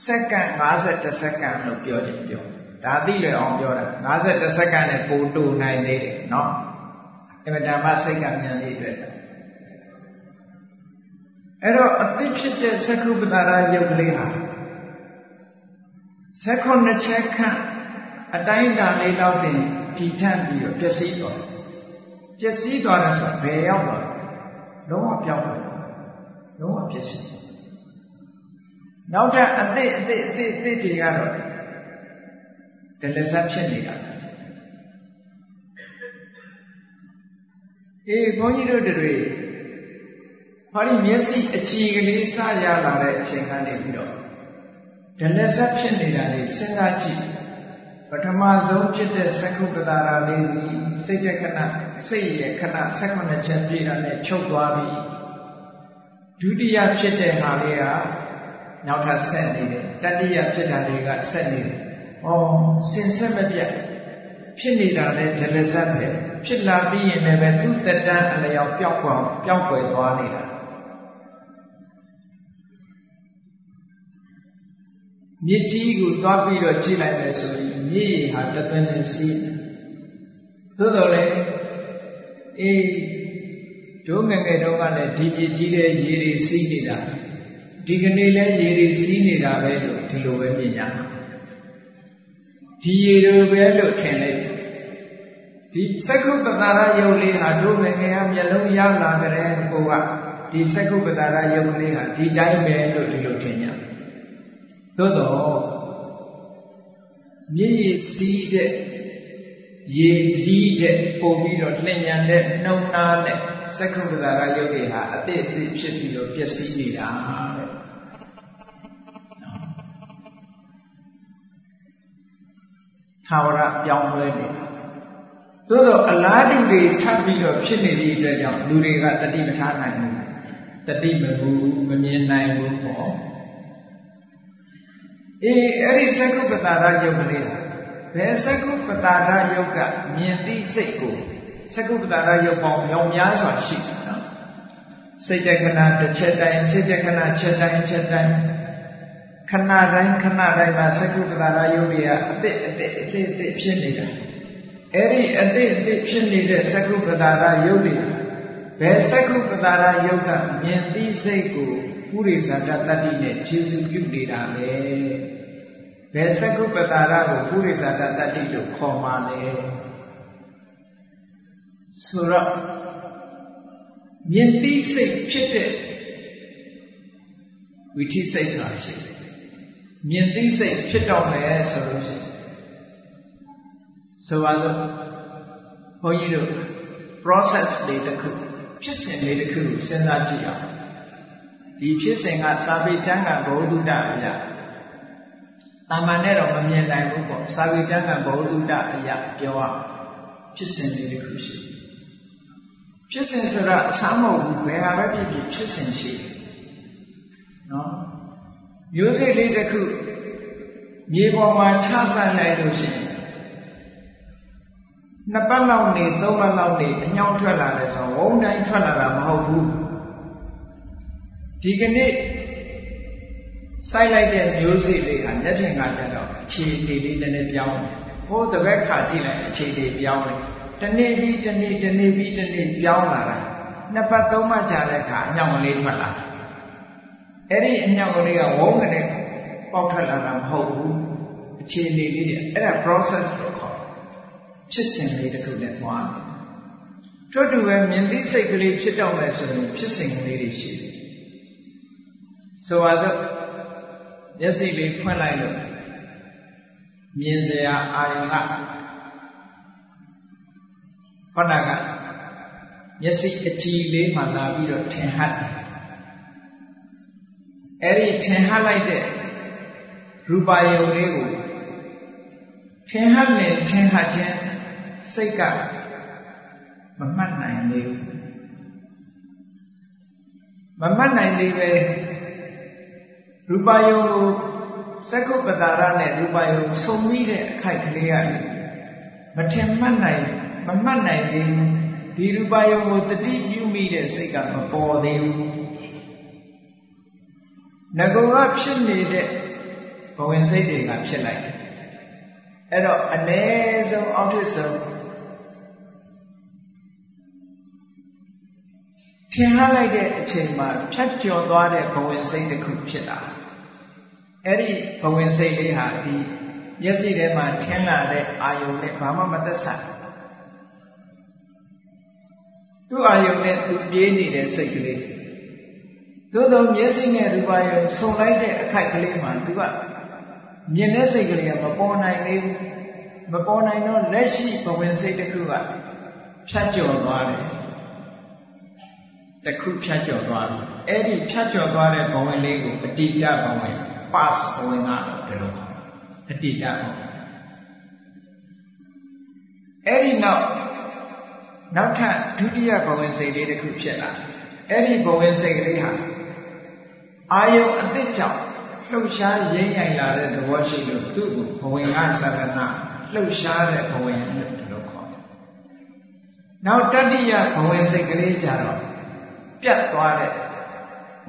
Speaker 1: စက္ကန့်52စက္ကန့်လို့ပြောတယ်ပြောဒါသိလွယ်အောင်ပြောတာ52စက္ကန့်နဲ့ပိုတူနိုင်သေးတယ်เนาะအမှန်တမ်းစိတ်ကမြန်လေးတွေ့တာ အဲ့တော့အသိဖြစ်တဲ့သက္ကုပ္ပတာရယုတ်ကလေးဟာသက္ခုနှစ်ချက်ခန့်အတိုင်းတာလေးတော့တင်တည်ထပ်ပြီးတော့ပျက်စီးသွားတယ်ပျက်စီးသွားတယ်ဆိုတော့ဘယ်ရောက်သွားလဲလုံးဝပြောင်းသွားတယ်လုံးဝပျက်စီးနောက်ထပ်အသိအသိအသိအသိတွေကတော့ဒလဇတ်ဖြစ်နေတာအေးဘုန်းကြီးတို့တွေ ဟောဒီမျက်စိအကြည်ကလေးစရလာတဲ့အချိန်ကနေပြီးတော့ဒလဇတ်ဖြစ်နေတာလေးစဉ်းစားကြည့်ပထမဆုံးဖြစ်တဲ့သက္ကုပ္ပတာရာလေးဒီစိတ်ရခဏစိတ်ရခဏ16ချက်ပြည့်တာနဲ့ချုပ်သွားပြီဒုတိယဖြစ်တဲ့ဟာလေးကနောက်ထပ်ဆက်နေတယ်တတိယဖြစ်တာတွေကဆက်နေတယ်။ဩစင်ဆက်မပြတ်ဖြစ်နေတာလည်းဒလဇတ်ပဲဖြစ်လာပြီးရင်လည်းသူ့တက်တန်းအလျောက်ပျောက်ကွယ်ပျောက်ကွယ်သွားနေတာ မြစ်ကြီးကိုသွားပြီးတော့ကြည့်လိုက်မယ်ဆိုရင်မြစ်ရည်ဟာတသွင်းနဲ့စီးသို့တော်လည်းအေးဒုငငယ်တုန်းကလည်းဒီပြကြီးတဲ့ရေတွေစီးနေတာဒီကနေ့လည်းရေတွေစီးနေတာပဲလို့ဒီလိုပဲမြင်ကြဒီရေတွေပဲလို့ထင်လိုက်ဒီသက္ကုပ္ပတာရယုတ်လေးဟာဒုငငယ်ကမျက်လုံးရလာကြတဲ့ကိုကဒီသက္ကုပ္ပတာရယုတ်လေးဟာဒီတိုင်းပဲလို့ဒီလိုထင်ကြ သို့တော့မြည်ရည်စီးတဲ့ရေစည်းတဲ့ပုံပြီးတော့လျင်ညာတဲ့နှုံနာတဲ့သက္ကုပ္ပတာရယုတ်တွေဟာအတိတ်အတိတ်ဖြစ်ပြီးတော့ပျက်စီးနေတာတဲ့ထာဝရပြောင်းလဲနေတာသို့တော့အလားတူတွေထပ်ပြီးတော့ဖြစ်နေသည့်အတွက်ကြောင့်လူတွေကတတိမထားနိုင်ဘူးတတိမဘူးမမြင်နိုင်ဘူးပေါ့ အေးအဲ့ဒီသက္ကုပ္ပတာရယုတ်ကလေးဟာဘယ်သက္ကုပ္ပတာရယုတ်ကမြင်သိစိတ်ကိုသက္ကုပ္ပတာရယုတ်ပေါင်းမြောင်များစွာရှိတယ်နော်စိတ်တခဏတစ်ချက်တိုင်းစိတ်တခဏချက်တိုင်းချက်တိုင်းခဏတိုင်းခဏတိုင်းမှာသက္ကုပ္ပတာရယုတ်တွေကအတိတ်အတိတ်အတိတ်အတိတ်ဖြစ်နေတာအဲ့ဒီအတိတ်အတိတ်ဖြစ်နေတဲ့သက္ကုပ္ပတာရယုတ်တွေဘယ်သက္ကုပ္ပတာရယုတ်ကမြင်သိစိတ်ကို ပုရိသတတ္တိနဲ့ခြေစုပြုနေတာလေဘယ်သက္ကုပ္ပတာရကိုပုရိသတတ္တိလို့ခေါ်မှလဲဆိုတော့မြင်သိစိတ်ဖြစ်တဲ့ဝိထိစိတ်ဆိုတာရှိတယ်မြင်သိစိတ်ဖြစ်တော့မယ်ဆိုလို့ရှိရင်ဆိုပါစို့ဘုန်းကြီးတို့ process တွေတစ်ခုဖြစ်စဉ်လေးတစ်ခုကိုစဉ်းစားကြည့်အောင် ဒီဖြစ်စဉ်ကစာပေကျမ်းကဘုဒ္ဓတအရာတာမန်နဲ့တော့မမြင်နိုင်ဘူးပေါ့စာပေကျမ်းကဘုဒ္ဓတအရာပြောရဖြစ်စဉ်လေးတစ်ခုရှိဖြစ်စဉ်ဆိုတာအဆမ်းမဟုတ်ဘူးဘယ်ဟာပဲဖြစ်ဖြစ်ဖြစ်စဉ်ရှိနော်မျိုးစိတ်လေးတစ်ခုမြေပေါ်မှာချဆိုင်လိုက်လို့ရှိရင်နှစ်ပတ်လောက်နေသုံးပတ်လောက်နေအညောင်းထွက်လာတယ်ဆိုတော့ဝုန်းတိုင်းထွက်လာတာမဟုတ်ဘူး ဒီကနေ့စိုက်လိုက်တဲ့မျိုးစေ့လေးဟာလက်ဖြင့်ကကြတော့အခြေအနေလေးနည်းနည်းပြောင်းတယ်ဟိုတပတ်ခါကြည့်လိုက်အခြေအနေပြောင်းတယ်တနေ့ပြီးတနေ့တနေ့ပြီးတနေ့ပြောင်းလာတာနှစ်ပတ်သုံးပတ်ကြာတဲ့အခါအညောင်ကလေးထွက်လာအဲ့ဒီအညောင်ကလေးကဝုန်းကနေပေါက်ထွက်လာတာမဟုတ်ဘူးအခြေအနေလေးတွေအဲ့ဒါ process လို့ခေါ်ဖြစ်စဉ်လေးတစ်ခုနဲ့သွားတယ်ထို့တူပဲမြင်သိစိတ်ကလေးဖြစ်တော့မယ်ဆိုရင်ဖြစ်စဉ်ကလေးတွေရှိတယ် ဆိုပါတော့မျက်စိလေးဖွင့်လိုက်လို့မြင်စရာအာရုံကခေါဏကမျက်စိအကြည့်လေးမှလာပြီးတော့ထင်ဟပ်တယ်အဲ့ဒီထင်ဟပ်လိုက်တဲ့ရူပါယုံလေးကိုထင်ဟပ်နေထင်ဟပ်ခြင်းစိတ်ကမမှတ်နိုင်သေးဘူးမမှတ်နိုင်သေးပဲ ရူပါယုံကိုစက္ခုပတာရနဲ့ရူပါယုံဆုံမိတဲ့အခိုက်ကလေးကနေမထင်မှတ်နိုင်မမှတ်နိုင်သေးဘူးဒီရူပါယုံကိုတတိပြုမိတဲ့စိတ်ကမပေါ်သေးဘူးငကောကဖြစ်နေတဲ့ဘဝင်စိတ်တွေကဖြစ်လိုက်တယ်အဲ့တော့အ ਨੇ ဆုံးအောက်ထစ်ဆုံးထင်ဟလိုက်တဲ့အချိန်မှာဖြတ်ကျော်သွားတဲ့ဘဝင်စိတ်တစ်ခုဖြစ်လာ အဲ့ဒီဘဝင်စိတ်လေးဟာဒီမျက်စိထဲမှာထင်လာတဲ့အာယုံနဲ့ဘာမှမသက်ဆိုင်သူ့အာယုံနဲ့သူပြေးနေတဲ့စိတ်ကလေးသို့သောမျက်စိနဲ့ရူပါယုံဆုံလိုက်တဲ့အခိုက်ကလေးမှာသူကမြင်တဲ့စိတ်ကလေးကမပေါ်နိုင်သေးဘူးမပေါ်နိုင်တော့လက်ရှိဘဝင်စိတ်တစ်ခုကဖြတ်ကျော်သွားတယ်တစ်ခုဖြတ်ကျော်သွားတယ်အဲ့ဒီဖြတ်ကျော်သွားတဲ့ဘဝင်လေးကိုအတိတ်ဘဝင် pass ဘဝင်ကတော့ဒီလိုအတိတ်ဘဝင်အဲ့ဒီနောက်နောက်ထပ်ဒုတိယဘဝင်စိတ်လေးတစ်ခုဖြစ်လာအဲ့ဒီဘဝင်စိတ်ကလေးဟာအာယုံအသစ်ကြောင့်လှုပ်ရှားရင်းရိုင်လာတဲ့သဘောရှိလို့သူ့ကိုဘဝင်ကသရဏလှုပ်ရှားတဲ့ဘဝင်လို့ခေါ်တယ်။နောက်တတိယဘဝင်စိတ်ကလေးကြတော့ပြတ်သွားတဲ့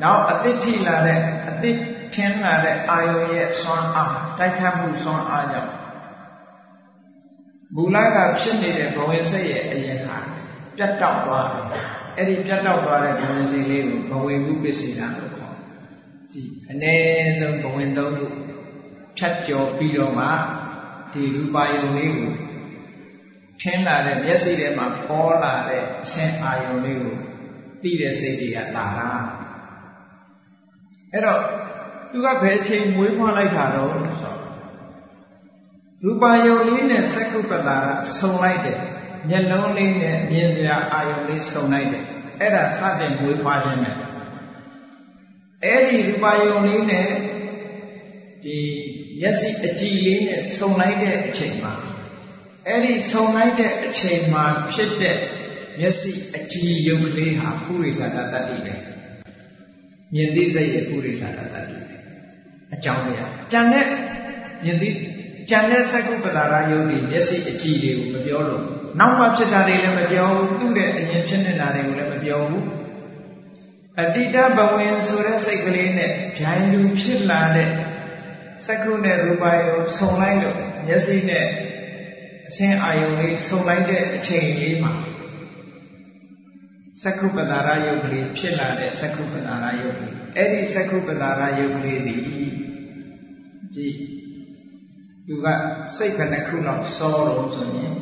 Speaker 1: နောက်အသစ်ထိလာတဲ့အသစ် ထင်းလာတဲ့အာယုံရဲ့ဆွမ်းအားတိုက်ခတ်မှုဆွမ်းအားကြောင့်မူလကဖြစ်နေတဲ့ဘဝင်စိတ်ရဲ့အရင်ဟာပြတ်တောက်သွားတယ်။အဲ့ဒီပြတ်တောက်သွားတဲ့ဘဝင်စိတ်လေးကိုဘဝင်မှုပစ္စည်းတာလို့ခေါ်ကြည့်အ ਨੇ ဆုံးဘဝင်သုံးခုဖြတ်ကျော်ပြီးတော့မှဒီရူပါယုံလေးကိုထင်းလာတဲ့မျက်စိထဲမှာပေါ်လာတဲ့အဆင်းအာယုံလေးကိုသိတဲ့စိတ်တွေကလာတာအဲ့တော့ သူကဘယ်ချိန်မွေးဖွားလိုက်တာတော့ဆိုရူပါယုံလေးနဲ့စက္ကုပ္ပတာကဆုံလိုက်တယ်မျက်လုံးလေးနဲ့မြင်စရာအာယုံလေးဆုံလိုက်တယ်အဲ့ဒါစတင်မွေးဖွားခြင်းပဲအဲ့ဒီရူပါယုံလေးနဲ့ဒီမျက်စိအကြည်လေးနဲ့ဆုံလိုက်တဲ့အချိန်မှာအဲ့ဒီဆုံလိုက်တဲ့အချိန်မှာဖြစ်တဲ့မျက်စိအကြည်ယုံကလေးဟာပုရိသတာတတ္တိပဲမြင်သိစိတ်ရဲ့ပုရိသတာတတ္တိပဲ အကြောင်းတရားကြံတဲ့မြင်သိကြံတဲ့သက္ကုပ္ပတာရယုံဒီမျက်စိအကြည်လေးကိုမပြောလို့နောက်မှဖြစ်တာတွေလည်းမပြောဘူးသူ့တဲ့အရင်ဖြစ်နေတာတွေကိုလည်းမပြောဘူးအတိတဘဝင်ဆိုတဲ့စိတ်ကလေးနဲ့ဗျိုင်းလူဖြစ်လာတဲ့စက္ခုနဲ့ရူပယုံဆုံလိုက်လို့မျက်စိနဲ့အဆင်းအာယုံလေးဆုံလိုက်တဲ့အချိန်လေးမှာစက္ခုပတာရယုတ်ကလေးဖြစ်လာတဲ့စက္ခုပတာရယုတ်ကလေးအဲ့ဒီစက္ခုပတာရယုတ်ကလေးဒီ ကြည့်သူကစိတ်ဘယ်နှခုလောက်စောတော့ဆိုရင်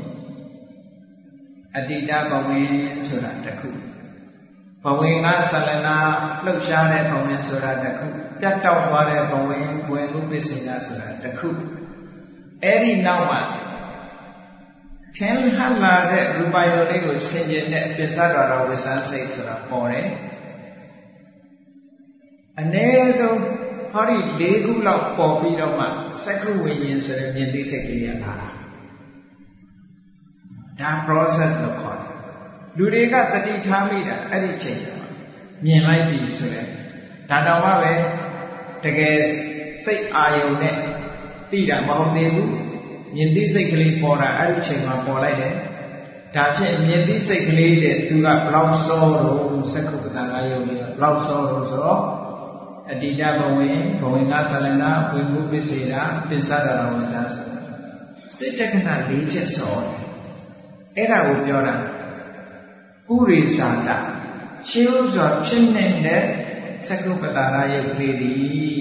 Speaker 1: အတိတဘဝင်ဆိုတာတစ်ခုဘဝင်ကဆလနာလှုပ်ရှားတဲ့ဘဝင်ဆိုတာတစ်ခုပြတ်တောက်သွားတဲ့ဘဝင်ဘဝင်ဥပ္ပစ္စေနာဆိုတာတစ်ခုအဲ့ဒီနောက်မှာထင်ဟပ်လာတဲ့ရူပယုံလေးကိုဆင်ကျင်တဲ့အပစ္စတော်တော်ဝိသန်းစိတ်ဆိုတာပေါ်တယ်အ ਨੇ ဆုံး ဟောဒီ၄ခုလောက်ပေါ်ပြီးတော့မှစက္ခုဝိညာဉ်ဆိုတဲ့မြင်သိစိတ်ကလေးရလာတာဒါ process လို့ခေါ်တယ်လူတွေကတတိထားမိတာအဲ့ဒီချိန်မြင်လိုက်ပြီဆိုရင်ဒါတောင်မှပဲတကယ်စိတ်အာယုံနဲ့သိတာမဟုတ်သေးဘူးမြင်သိစိတ်ကလေးပေါ်တာအဲ့ဒီချိန်မှာပေါ်လိုက်တယ်ဒါဖြင့်မြင်သိစိတ်ကလေးတဲ့သူကဘလောက်စောတော့စက္ခုပတာကယုံပြီးဘလောက်စောတော့ဆိုတော့ အတ္တဘဝင်ဘဝင်ကဆလနာဝိမှုပစ္စေတာပစ္ဆဒရဝဇာဆိုစိတ်တက္ကနာ၄ချက်စောတယ်အဲ့ဒါကိုပြောတာဥရိသာတရှင်းဥစွာဖြစ်နေတဲ့စက္ခုပတာရယုတ်ကလေးသည်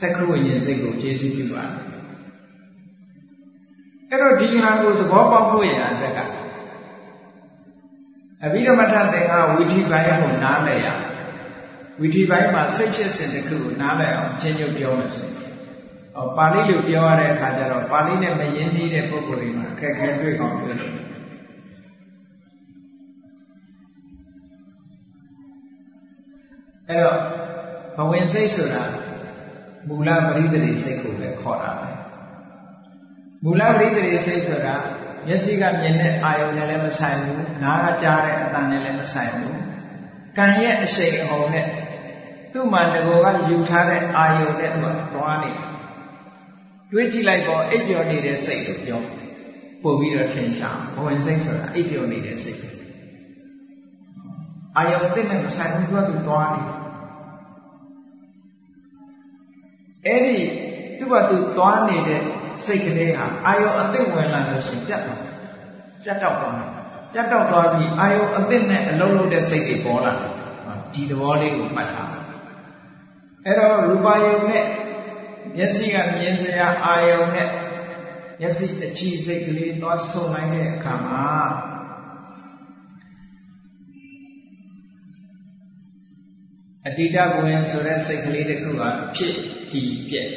Speaker 1: စက္ခုဝိညာဉ်စိတ်ကိုကျေစုပြုပါတယ်အဲ့တော့ဒီဟာကိုသဘောပေါက်ဖို့ရတဲ့ကအဘိဓမ္မထသင်္ဃဝီထိပိုင်းကိုနားလည်ရ ဝီထိပိုင်းမှာစိတ်ဖြစ်စဉ်တစ်ခုကိုနားလည်အောင်ချင်းညွတ်ပြောမယ်ဆိုရင်ဟောပါဠိလိုပြောရတဲ့အခါကျတော့ပါဠိနဲ့မရင်းနှီးတဲ့ပုဂ္ဂိုလ်တွေမှာအခက်အခဲတွေ့အောင်တွေ့လို့အဲ့တော့ဘဝင်စိတ်ဆိုတာမူလပရိသေစိတ်ကိုလည်းခေါ်တာပဲမူလပရိသေစိတ်ဆိုတာမျက်စိကမြင်တဲ့အာယုံနဲ့လည်းမဆိုင်ဘူးနားကကြားတဲ့အသံနဲ့လည်းမဆိုင်ဘူးကံရဲ့အရှိန်အဟုန်နဲ့ သူ့မှာငကိုကယူထားတဲ့အာယုံနဲ့သူကသွားနေတွေးကြည့်လိုက်တော့အိပ်ပျော်နေတဲ့စိတ်ကိုပြောပို့ပြီးတော့ထင်ရှားဘဝင်စိတ်ဆိုတာအိပ်ပျော်နေတဲ့စိတ်အာယုံအစ်နဲ့မဆိုင်ဘူးသူကသူသွားနေအဲ့ဒီသူ့ဘာသူသွားနေတဲ့စိတ်ကလေးဟာအာယုံအသိဝင်လာလို့ရှိရင်ပြတ်သွားပြတ်တော့သွားပြတ်တော့သွားပြီးအာယုံအသိနဲ့အလုံးလုံးတဲ့စိတ်တွေပေါ်လာဒီသဘောလေးကိုမှတ်ထား အဲ့တော့ရူပယုံနဲ့မျက်စိကမြင်စရာအာယုံနဲ့မျက်စိအကြည့်စိတ်ကလေးသွားဆုံနိုင်တဲ့အခါမှာအတိတဘဝင်ဆိုတဲ့စိတ်ကလေးတစ်ခုကဖြစ်တည်ပြည့်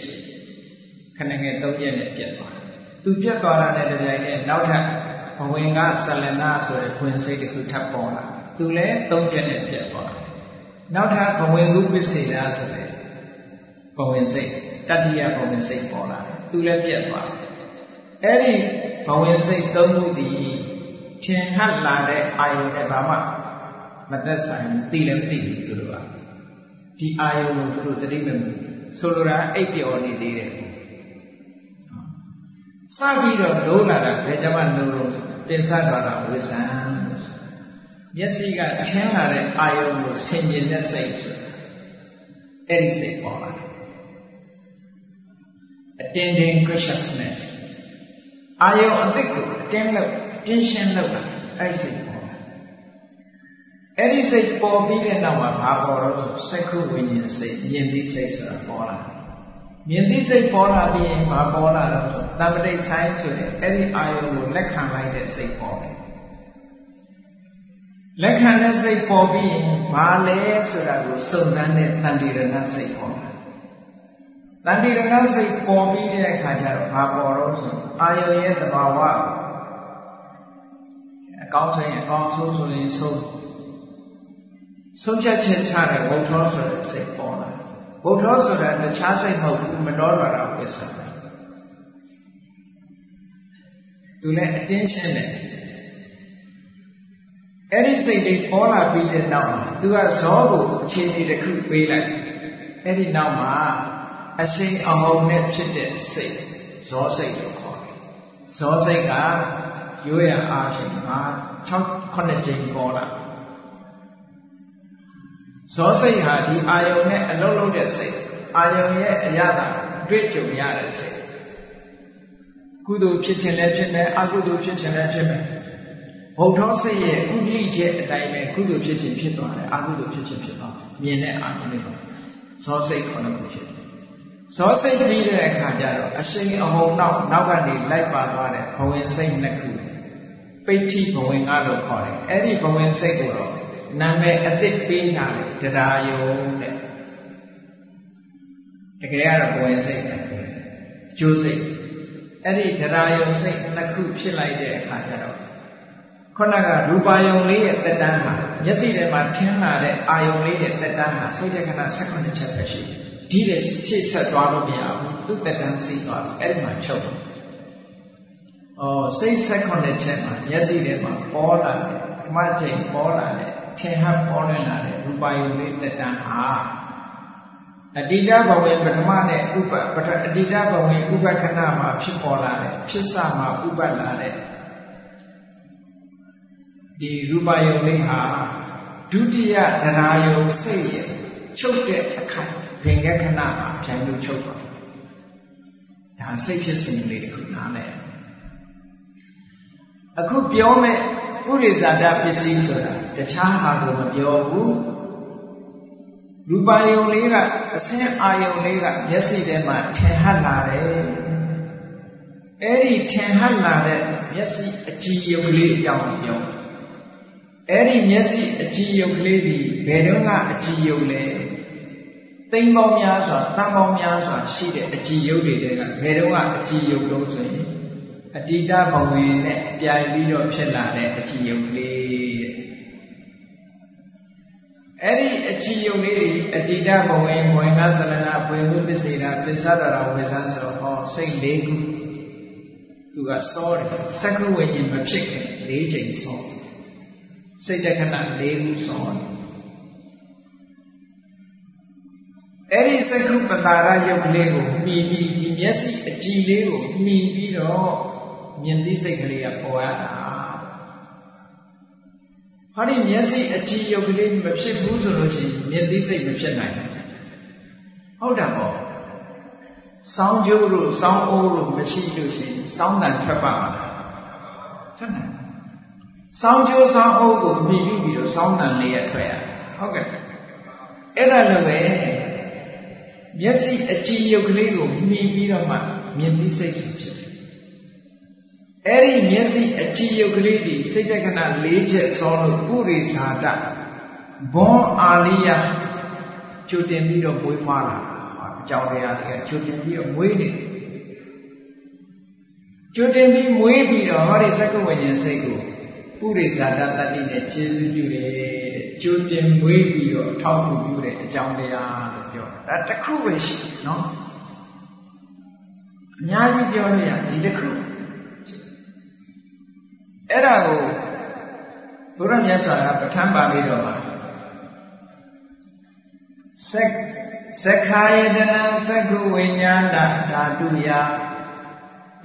Speaker 1: ခဏငယ်သုံးရက်နဲ့ပြတ်သွားတယ်။သူပြတ်သွားတာနဲ့တပြိုင်နက်နောက်ထပ်ဘဝင်ကဆလနာဆိုတဲ့ခွင်စိတ်တစ်ခုထပ်ပေါ်လာ။သူလည်းသုံးရက်နဲ့ပြတ်သွားတယ်။နောက်ထပ်ဘဝင်ကုပစ္စေတာဆိုတဲ့ ဘဝင်စိတ်တတိယဘဝင်စိတ်ပေါ်လာတယ်။သူလည်းပြတ်သွားတယ်။အဲ့ဒီဘဝင်စိတ်သုံးခုတည်ထင်ဟပ်လာတဲ့အာယုန်နဲ့ဘာမှမသက်ဆိုင်ဘူးသိလည်းမသိဘူးသူတို့ကဒီအာယုန်ကိုသူတို့တတိမမီဆိုလိုတာအိပ်ပျော်နေသေးတယ်စပြီးတော့လုံးလာတာဘယ်ကြမှာလုံးလို့တင်ဆသွားတာဝိဇံမျက်စိကထင်းလာတဲ့အာယုံကိုဆင်ခြင်တဲ့စိတ်ဆိုအဲ့ဒီစိတ်ပေါ်လာတယ် attending consciousness အာယုံအသိကို attend လုပ် tension လုပ်တာအဲ့စိတ်ပေါ်လာအဲ့ဒီစိတ်ပေါ်ပြီးတဲ့နောက်မှာဘာပေါ်တော့စက္ခုဝိညာဉ်စိတ်မြင်ပြီးစိတ်ဆိုတာပေါ်လာတယ်မြင်သိစိတ်ပေါ်လာပြီးရင်ဘာပေါ်လာတော့ဆိုတမ္ပတိဆိုင်ဆိုတဲ့အဲ့ဒီအာယုံကိုလက်ခံလိုက်တဲ့စိတ်ပေါ်တယ်လက်ခံတဲ့စိတ်ပေါ်ပြီးရင်ဘာလဲဆိုတာကိုစုံစမ်းတဲ့တန်တိရဏစိတ်ပေါ်လာ တန်တိရဏစိတ်ပေါ်ပြီးတဲ့အခါကျတော့ဘာပေါ်တော့ဆိုအာယုံရဲ့သဘာဝအကောင်းဆိုရင်အကောင်းဆိုးဆိုရင်ဆုံးဆုံးဖြတ်ချက်ချတဲ့ဝုထောဆိုတဲ့စိတ်ပေါ်လာဘုထောဆိုတာတခြားစိတ်မဟုတ်ဘူးမတော်လာတာပစ္စည်းသူလည်း attention နဲ့အဲ့ဒီစိတ်လေးပေါ်လာပြီးတဲ့နောက်မှာသူကဇောကိုအခြေအနေတစ်ခုပေးလိုက်အဲ့ဒီနောက်မှာ အရှိန်အဟုန်နဲ့ဖြစ်တဲ့စိတ်ဇောစိတ်လို့ခေါ်တယ်ဇောစိတ်ကရိုးရအားဖြင့်မှာ6 9ကြိမ်ပေါ်လာဇောစိတ်ဟာဒီအာယုံနဲ့အလုံးလုံးတဲ့စိတ်အာယုံရဲ့အရသာတွေ့ကြုံရတဲ့စိတ်ကုသိုလ်ဖြစ်ခြင်းလည်းဖြစ်မယ်အကုသိုလ်ဖြစ်ခြင်းလည်းဖြစ်မယ်ဘုံထောစိတ်ရဲ့ဥဒိချက်အတိုင်းပဲကုသိုလ်ဖြစ်ခြင်းဖြစ်သွားတယ်အကုသိုလ်ဖြစ်ခြင်းဖြစ်သွားမြင်တဲ့အာရုံလေးပါဇောစိတ်ခေါ်လို့ဖြစ်တယ် ဇောစိတ်ပြီးတဲ့အခါကျတော့အရှိန်အဟုန်နောက်နောက်ကနေလိုက်ပါသွားတဲ့ဘဝင်စိတ်နှစ်ခုပိဋ္ဌိဘဝင်ကလို့ခေါ်တယ်အဲ့ဒီဘဝင်စိတ်ကိုတော့နာမည်အသစ်ပေးထားတယ်တရားယုံတဲ့တကယ်ကတော့ဘဝင်စိတ်ပဲကျိုးစိတ်အဲ့ဒီတရားယုံစိတ်နှစ်ခုဖြစ်လိုက်တဲ့အခါကျတော့ခုနကရူပါယုံလေးရဲ့တက်တန်းမှာမျက်စိထဲမှာထင်းလာတဲ့အာယုံလေးရဲ့တက်တန်းမှာစိတ်တက္ကနာ16ချက်ပဲရှိတယ် ဒီတဲ့ရှေ့ဆက်သွားလို့မရဘူးသူ့တက်တန်းစီးသွားပြီအဲ့ဒီမှာချုပ်တယ်အော်စိတ်16ချက်မှာမျက်စိထဲမှာပေါ်လာတယ်ဓမ္မချိန်ပေါ်လာတယ်ထင်ဟပ်ပေါ်လွင်လာတဲ့ရူပါယုံလေးတက်တန်းဟာအတိတဘဝင်ပထမနဲ့ဥပပထအတိတဘဝင်ဥပခဏမှာဖြစ်ပေါ်လာတဲ့ဖြစ်စမှာဥပလာတဲ့ဒီရူပယုံလေးဟာဒုတိယတရားယုံစိတ်ရဲ့ချုပ်တဲ့အခါ ဘင်္ဂခဏမှာပြန်လို့ချုပ်ပါဒါစိတ်ဖြစ်စဉ်လေးတစ်ခုနားလဲအခုပြောမဲ့ပုရိသတာပစ္စည်းဆိုတာတခြားဟာကိုမပြောဘူးရူပယုံလေးကအစင်းအာယုံလေးကမျက်စိထဲမှာထင်ဟပ်လာတယ်အဲ့ဒီထင်ဟပ်လာတဲ့မျက်စိအကြည်ယုံလေးအကြောင်းပြောအဲ့ဒီမျက်စိအကြည်ယုံကလေးဒီဘယ်တော့ကအကြည်ယုံလဲ သိမ့်ပေါင်းများစွာတန်ပေါင်းများစွာရှိတဲ့အကြည်ယုံတွေကဘယ်တော့ကအကြည်ယုံလို့ဆိုရင်အတ္တိတဘဝင်နဲ့ပြိုင်ပြီးတော့ဖြစ်လာတဲ့အကြည်ယုံကလေးအဲ့ဒီအချီယုံလေးတွေအတ္တိတဘဝင်ဘဝင်ကသလနာဘွေမှုပစ္စေတာပစ္ဆဒရာဝေဇန်ဆိုတော့ဟောစိတ်၄ခုသူကစောတယ်စက္ခုဝိညာဉ်မဖြစ်ခင်၄ချိန်စောစိတ်တခဏ၄ခုစောတယ် အဲ့ဒီစက္ခုပတာရယုတ်လေးကိုမှီပြီးဒီမျက်စိအကြည်လေးကိုမှီပြီးတော့မြင်သိစိတ်ကလေးကပေါ်ရတာဟောဒီမျက်စိအကြည်ယုတ်ကလေးမဖြစ်ဘူးဆိုလို့ရှိရင်မြင်သိစိတ်မဖြစ်နိုင်ဘူးဟုတ်တယ်ပေါ့စောင်းကျိုးတို့စောင်းအိုးတို့မရှိလို့ရှိရင်စောင်းတန်ထွက်ပါမလားထွက်နိုင်စောင်းကျိုးစောင်းအိုးကိုမြည်ပြီးတော့စောင်းတန်လေးရထွက်ရဟုတ်ကဲ့အဲ့ဒါလည်းပဲ မျက်စိအကြည်ယုတ်ကလေးကိုမြည်ပြီးတော့မှမြင်သိစိတ်ဖြစ်တယ်အဲ့ဒီမျက်စိအကြည်ယုတ်ကလေးဒီစိတ်တက္ကနာ၄ချက်စောလို့ပုရိဇာတဘွန်အာလိယကျူတင်ပြီးတော့မွေးဖွားလာအကြောင်းတရားတွေကကျူတင်ပြီးတော့မွေးနေကျူတင်ပြီးမွေးပြီးတော့ဟောဒီသက္ကဝိညာဉ်စိတ်ကိုပုရိဇာတတတိနဲ့ခြေစွပြုတယ်တဲ့ကျူတင်မွေးပြီးတော့အထောက်အကူပြုတဲ့အကြောင်းတရားလို့ပြောတာ ဒါတစ်ခုပဲရှိနော်အများကြီးပြောလို့ရဒီတစ်ခုအဲ့ဒါကိုဘုရားမြတ်စွာကပဋ္ဌာန်းပါဠိတော်မှာသက္သက္ခာယတနာသက္ကုဝိညာဏဓာတုယ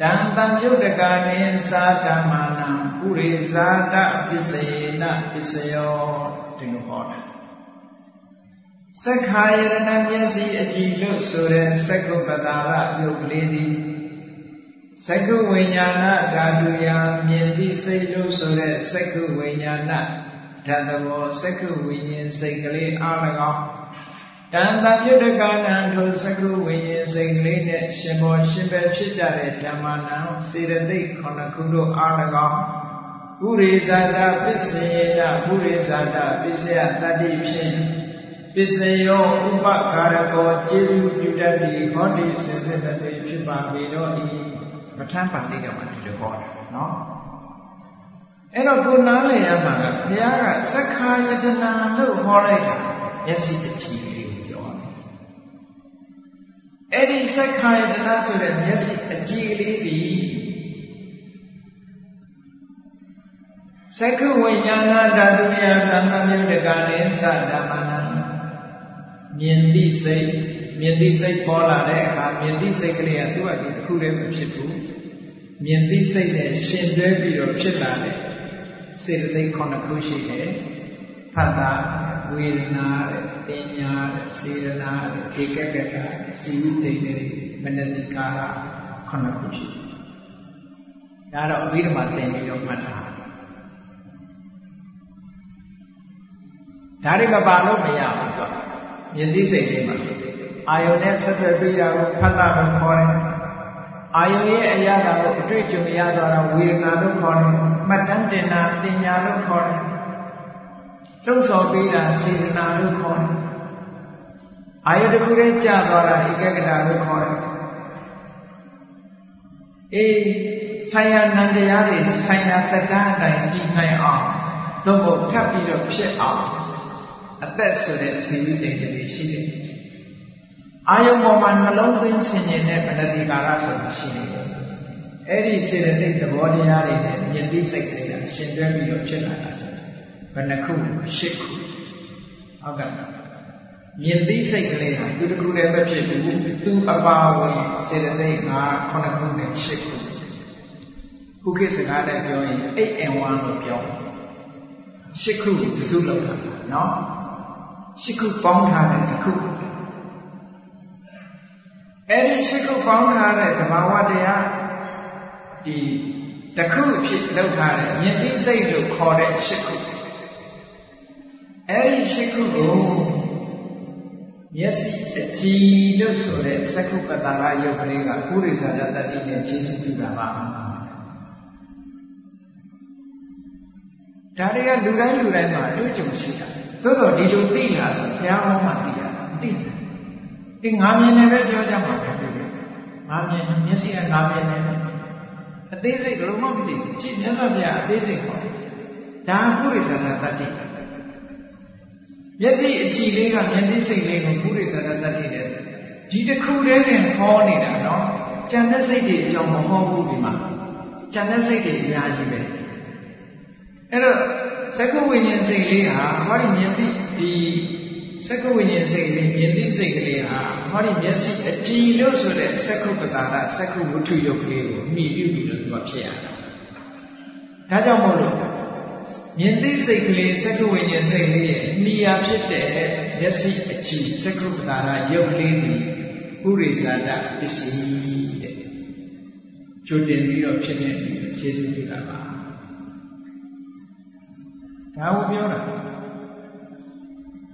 Speaker 1: တံတံယုတ်တကာနိသာဓမ္မာနံပုရိဇာတပစ္စယေနပစ္စယောဒီလိုဟောတာ သက္ခာယတနာမျက်စိအကြည့်လို့ဆိုတဲ့သက္ကုပတာရယုတ်ကလေးသည်သက္ကုဝိညာဏဓာတုယမြင်သည့်စိတ်လို့ဆိုတဲ့သက္ကုဝိညာဏဓာတ်ဘောသက္ကုဝိညာဉ်စိတ်ကလေးအား၎င်းတန်တပြုတ်တကနံထိုသက္ကုဝိညာဉ်စိတ်ကလေးနဲ့ရှင်ဘောရှင်ပဲဖြစ်ကြတဲ့ဓမ္မနံစေတသိက်ခုနှစ်ခုတို့အား၎င်းပုရိဇာတပစ္စယေနပုရိဇာတပစ္စယတတိဖြင့် ပစ္စယောဥပကာရကောကျေစုပြုတတ်သည့်ဟောဒီစေစတတိဖြစ်ပါပေတော့၏ပဋ္ဌာန်းပါဠိတော်မှာဒီလိုဟောတာနော်အဲ့တော့ကိုနားလည်ရမှာကဘုရားကသက္ခာယတနာလို့ဟောလိုက်တာမျက်စိတချီလေးကိုပြောတယ်အဲ့ဒီသက္ခာယတနာဆိုတဲ့မျက်စိအကြည့်လေးဒီသက္ခဝိညာဏဓာတုယသံဃာမြုတကနိသဓမ္မနာ မြင်သိစိတ်မြင်သိစိတ်ပေါ်လာတဲ့အခါမြင်သိစိတ်ကလေးကသူ့အတူတစ်ခုတည်းမဖြစ်ဘူးမြင်သိစိတ်နဲ့ရှင်တွဲပြီးတော့ဖြစ်လာတဲ့စေတသိက်ခုနှစ်ခုရှိတယ်ဖတ်တာဝေဒနာတဲ့တင်ညာတဲ့စေရနာတဲ့ဧကကကစီဝိတိတ်တဲ့မနတိကာရခုနှစ်ခုရှိတယ်ဒါတော့အဘိဓမ္မာသင်ပြီးတော့မှတ်တာဒါတွေမပါလို့မရဘူးကွာ မြင်သိစိတ်လေးမှာအာယုန်နဲ့ဆက်သွယ်ပြီးတာကိုဖတ်တာလို့ခေါ်တယ်အာယုန်ရဲ့အရာကိုအတွေ့အကြုံရသွားတာဝေဒနာလို့ခေါ်တယ်မှတ်တမ်းတင်တာတင်ညာလို့ခေါ်တယ်လှုပ်ဆော်ပြီးတာစေတနာလို့ခေါ်တယ်အာယုန်တစ်ခုတည်းကြာသွားတာဧကဂတလို့ခေါ်တယ်အေးဆိုင်ရာနန္တရားတွေဆိုင်ရာတက္ကန်းအတိုင်းတည်နိုင်အောင်သို့မဟုတ်ထပ်ပြီးတော့ဖြစ်အောင် အသက်ဆိုတဲ့ဇီဝတိတ်တွေရှိတယ်အာယုံပေါ်မှာနှလုံးသွင်းဆင်ញင်တဲ့မနတိကာရဆိုတာရှိနေတယ်အဲ့ဒီစေတသိက်သဘောတရားတွေနဲ့မြင်သိစိတ်တွေကရှင်တွဲပြီးတော့ဖြစ်လာတာဆိုဘယ်နှခုရှစ်ခုဟုတ်ကဲ့မြင်သိစိတ်ကလေးဟာသူတစ်ခုတည်းပဲဖြစ်ဘူးသူအပါဝင်စေတသိက်၅ခုနှစ်ခုနဲ့ရှစ်ခုခုခေတ်စကားနဲ့ပြောရင်8 and 1လို့ပြောရှစ်ခုတစုလောက်တာနော် ရှစ်ခုပေါင်းထားတဲ့တစ်ခုအဲ့ဒီရှစ်ခုပေါင်းထားတဲ့သဘာဝတရားဒီတစ်ခုဖြစ်လောက်ထားတဲ့မြင့်သိစိတ်လို့ခေါ်တဲ့ရှစ်ခုအဲ့ဒီရှစ်ခုကိုမျက်စိအကြည်လို့ဆိုတဲ့သက္ကုပ္ပတာရယုတ်ကလေးကပုရိသဇာတတိနဲ့ခြေစွပြုတာပါဒါတွေကလူတိုင်းလူတိုင်းမှာအတွေ့အကြုံရှိတာ သို့တော့ဒီလိုသိလာဆိုဘုရားဟောမှသိရတာမသိဘူးအေးငါမြင်တယ်ပဲပြောကြမှာပဲတွေ့တယ်ငါမြင်မျက်စိကငါမြင်တယ်အသေးစိတ်ဘယ်လိုမှမသိဘူးကြည့်မြတ်စွာဘုရားအသေးစိတ်ခေါ်တယ်ဒါပုရိသဇာတတိမျက်စိအကြည့်လေးကမျက်စိစိတ်လေးကိုပုရိသဇာတတိတဲ့ဒီတစ်ခုတည်းနဲ့ဟောနေတာနော်ကြံတဲ့စိတ်တွေအကြောင်းမဟောဘူးဒီမှာကြံတဲ့စိတ်တွေအများကြီးပဲအဲ့တော့ သက္ကဝိညာဉ်စိတ်လေးဟာဟောဒီမြင်သိဒီသက္ကဝိညာဉ်စိတ်လေးမြင်သိစိတ်ကလေးဟာဟောဒီမျက်စိအကြည်လို့ဆိုတဲ့သက္ကုပ္ပတာကသက္ကုဝတ္ထုယုတ်ကလေးကိုမှီပြုပြီးတော့သူကဖြစ်ရတာဒါကြောင့်မို့လို့မြင်သိစိတ်ကလေးသက္ကဝိညာဉ်စိတ်လေးရဲ့မှီယာဖြစ်တဲ့မျက်စိအကြည်သက္ကုပ္ပတာကယုတ်ကလေးကိုဥရိဇာတပစ္စည်းတဲ့ကြိုတင်ပြီးတော့ဖြစ်နေပြီးခြေစွပြုတာပါ ဒါကိုပြောတာ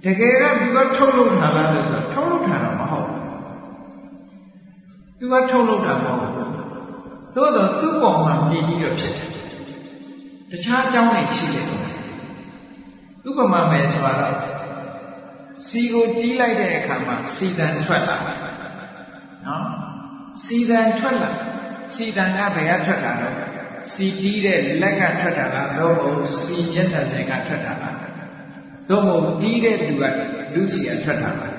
Speaker 1: တကယ်ကသူကထုတ်လုပ်တာလားလို့ဆိုထုတ်လုပ်တာတော့မဟုတ်ဘူးသူကထုတ်လုပ်တာမဟုတ်ဘူးသို့တော့သူ့ပေါ်မှာမြင်ပြီးတော့ဖြစ်တယ်တခြားအကြောင်းတွေရှိတယ်ဥပမာမယ်ဆိုတော့စီကိုတီးလိုက်တဲ့အခါမှာစီတန်ထွက်လာနော်စီတန်ထွက်လာစီတန်ကဘယ်ကထွက်လာတော့ စီတီးတဲ့လက်ကထွက်တာလားတော့မဟုတ်စီမျက်နှာပြင်ကထွက်တာလားတော့မဟုတ်တီးတဲ့လူကလူစီကထွက်တာလား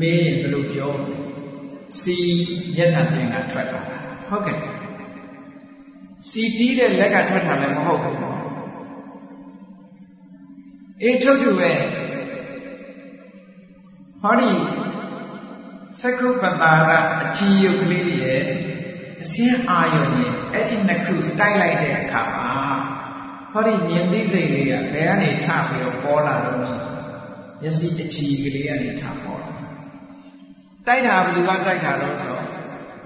Speaker 1: မေးရင်ဘယ်လိုပြောစီမျက်နှာပြင်ကထွက်တာဟုတ်ကဲ့စီတီးတဲ့လက်ကထွက်တာလည်းမဟုတ်ဘူးအေးထုတ်ထုတ်ပဲဟောဒီသက္ကုပ္ပတာကအကြည်ယုတ်ကလေးရဲ့ အစင်းအာယုံနဲ့အဲ့ဒီနှစ်ခုတိုက်လိုက်တဲ့အခါမှာဟောဒီမြင်သိစိတ်လေးကဘယ်ကနေထပြီးတော့ပေါ်လာတော့မျက်စိအကြည်ကလေးကနေထပေါ်လာတိုက်တာဘယ်သူကတိုက်တာတော့ဆို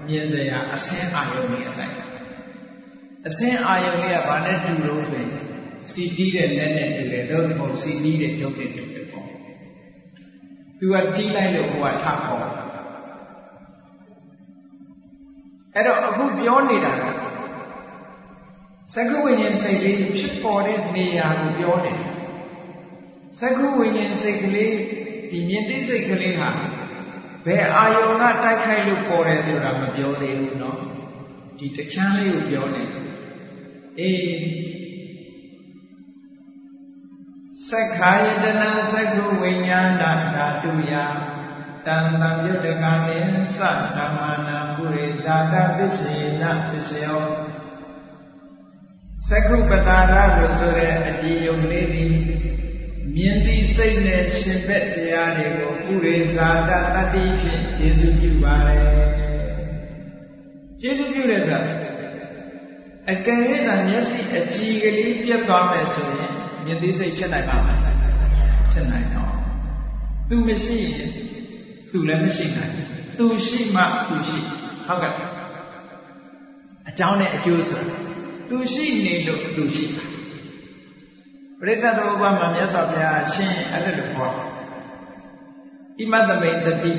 Speaker 1: မြင်စရာအစင်းအာယုံနဲ့တိုက်အစင်းအာယုံလေးကဘာနဲ့တူလို့ဆိုရင်စီတီးတဲ့လက်နဲ့တူတယ်တော့မဟုတ်စီတီးတဲ့ဒုတ်နဲ့တူတယ်ပေါ့သူကတီးလိုက်လို့ဟိုကထပေါ် အဲ့တော့အခုပြောနေတာကသက္ကဝိညာဉ်စိတ်လေးဖြစ်ပေါ်တဲ့နေရာကိုပြောတယ်သက္ကဝိညာဉ်စိတ်ကလေးဒီမြင်သိစိတ်ကလေးဟာဘယ်အာယုံကတိုက်ခိုက်လို့ပေါ်တယ်ဆိုတာမပြောသေးဘူးเนาะဒီတချမ်းလေးကိုပြောနေအေးသက္ခာယတနာသက္ကဝိညာဏဓာတုယ တံတံယုတ်တကမေသဓမ္မနာပုရိဇာတပစ္စေနပစ္စယောသက္ကုပတာရလို့ဆိုတဲ့အကြည်ယုံလေးသည်မြင်သည့်စိတ်နဲ့ရှင်ဘက်တရားတွေကိုပုရိဇာတတတိဖြင့်ခြေစွပြုပါလေခြေစွပြုတဲ့ဆိုတာအကယ်၍သာမျက်စိအကြည်ကလေးပြတ်သွားမယ်ဆိုရင်မြင်သိစိတ်ဖြစ်နိုင်ပါ့မလားဖြစ်နိုင်တော့သူမရှိရင် သူလည်းမရှိနိုင်သူရှိမှသူရှိဟုတ်ကဲ့အကြောင်းနဲ့အကျိုးဆိုတာသူရှိနေလို့သူရှိတာပရိစ္ဆေသမုပ္ပါမှာမြတ်စွာဘုရားရှင်းအဲ့ဒါလိုဟောဣမတမိတ်တတိ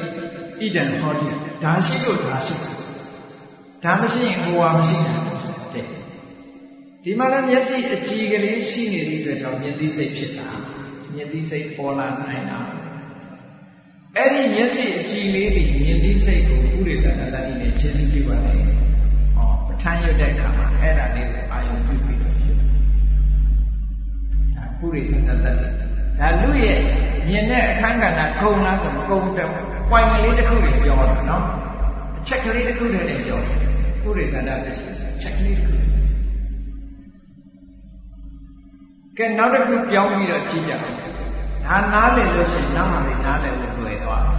Speaker 1: ဣဒံဟောဒီဒါရှိလို့ဒါရှိဒါမရှိရင်ဟိုဟာမရှိနိုင်ဘူးတဲ့ဒီမှာလည်းမျက်စိအကြည်ကလေးရှိနေတဲ့အတွက်ကြောင့်မြင်သိစိတ်ဖြစ်တာမြင်သိစိတ်ပေါ်လာနိုင်တာ အဲ့ဒီမျက်စိအကြည်လေးတွေမြင်သိစိတ်ကိုဥရိသနာတတိနဲ့ခြေစွပြုပါလေဟောပဋ္ဌာန်းရွတ်တဲ့အခါမှာအဲ့ဒါလေးကိုအာယုံပြုပြီးတော့ဖြစ်ဒါဥရိသနာတတိဒါလူရဲ့မြင်တဲ့အခန်းကဏ္ဍကုံလားဆိုမကုံတော့ပွိုင်ကလေးတစ်ခုတွေပြောတာနော်အချက်ကလေးတစ်ခုတည်းနဲ့ပြောတယ်ဥရိသနာပစ္စည်းအချက်ကလေးတစ်ခုကဲနောက်တစ်ခုပြောင်းပြီးတော့ကြည့်ကြအောင် ဒါနားလည်လို့ရှိရင်နောက်ဟာလေးနားလည်လို့လွယ်သွားတယ်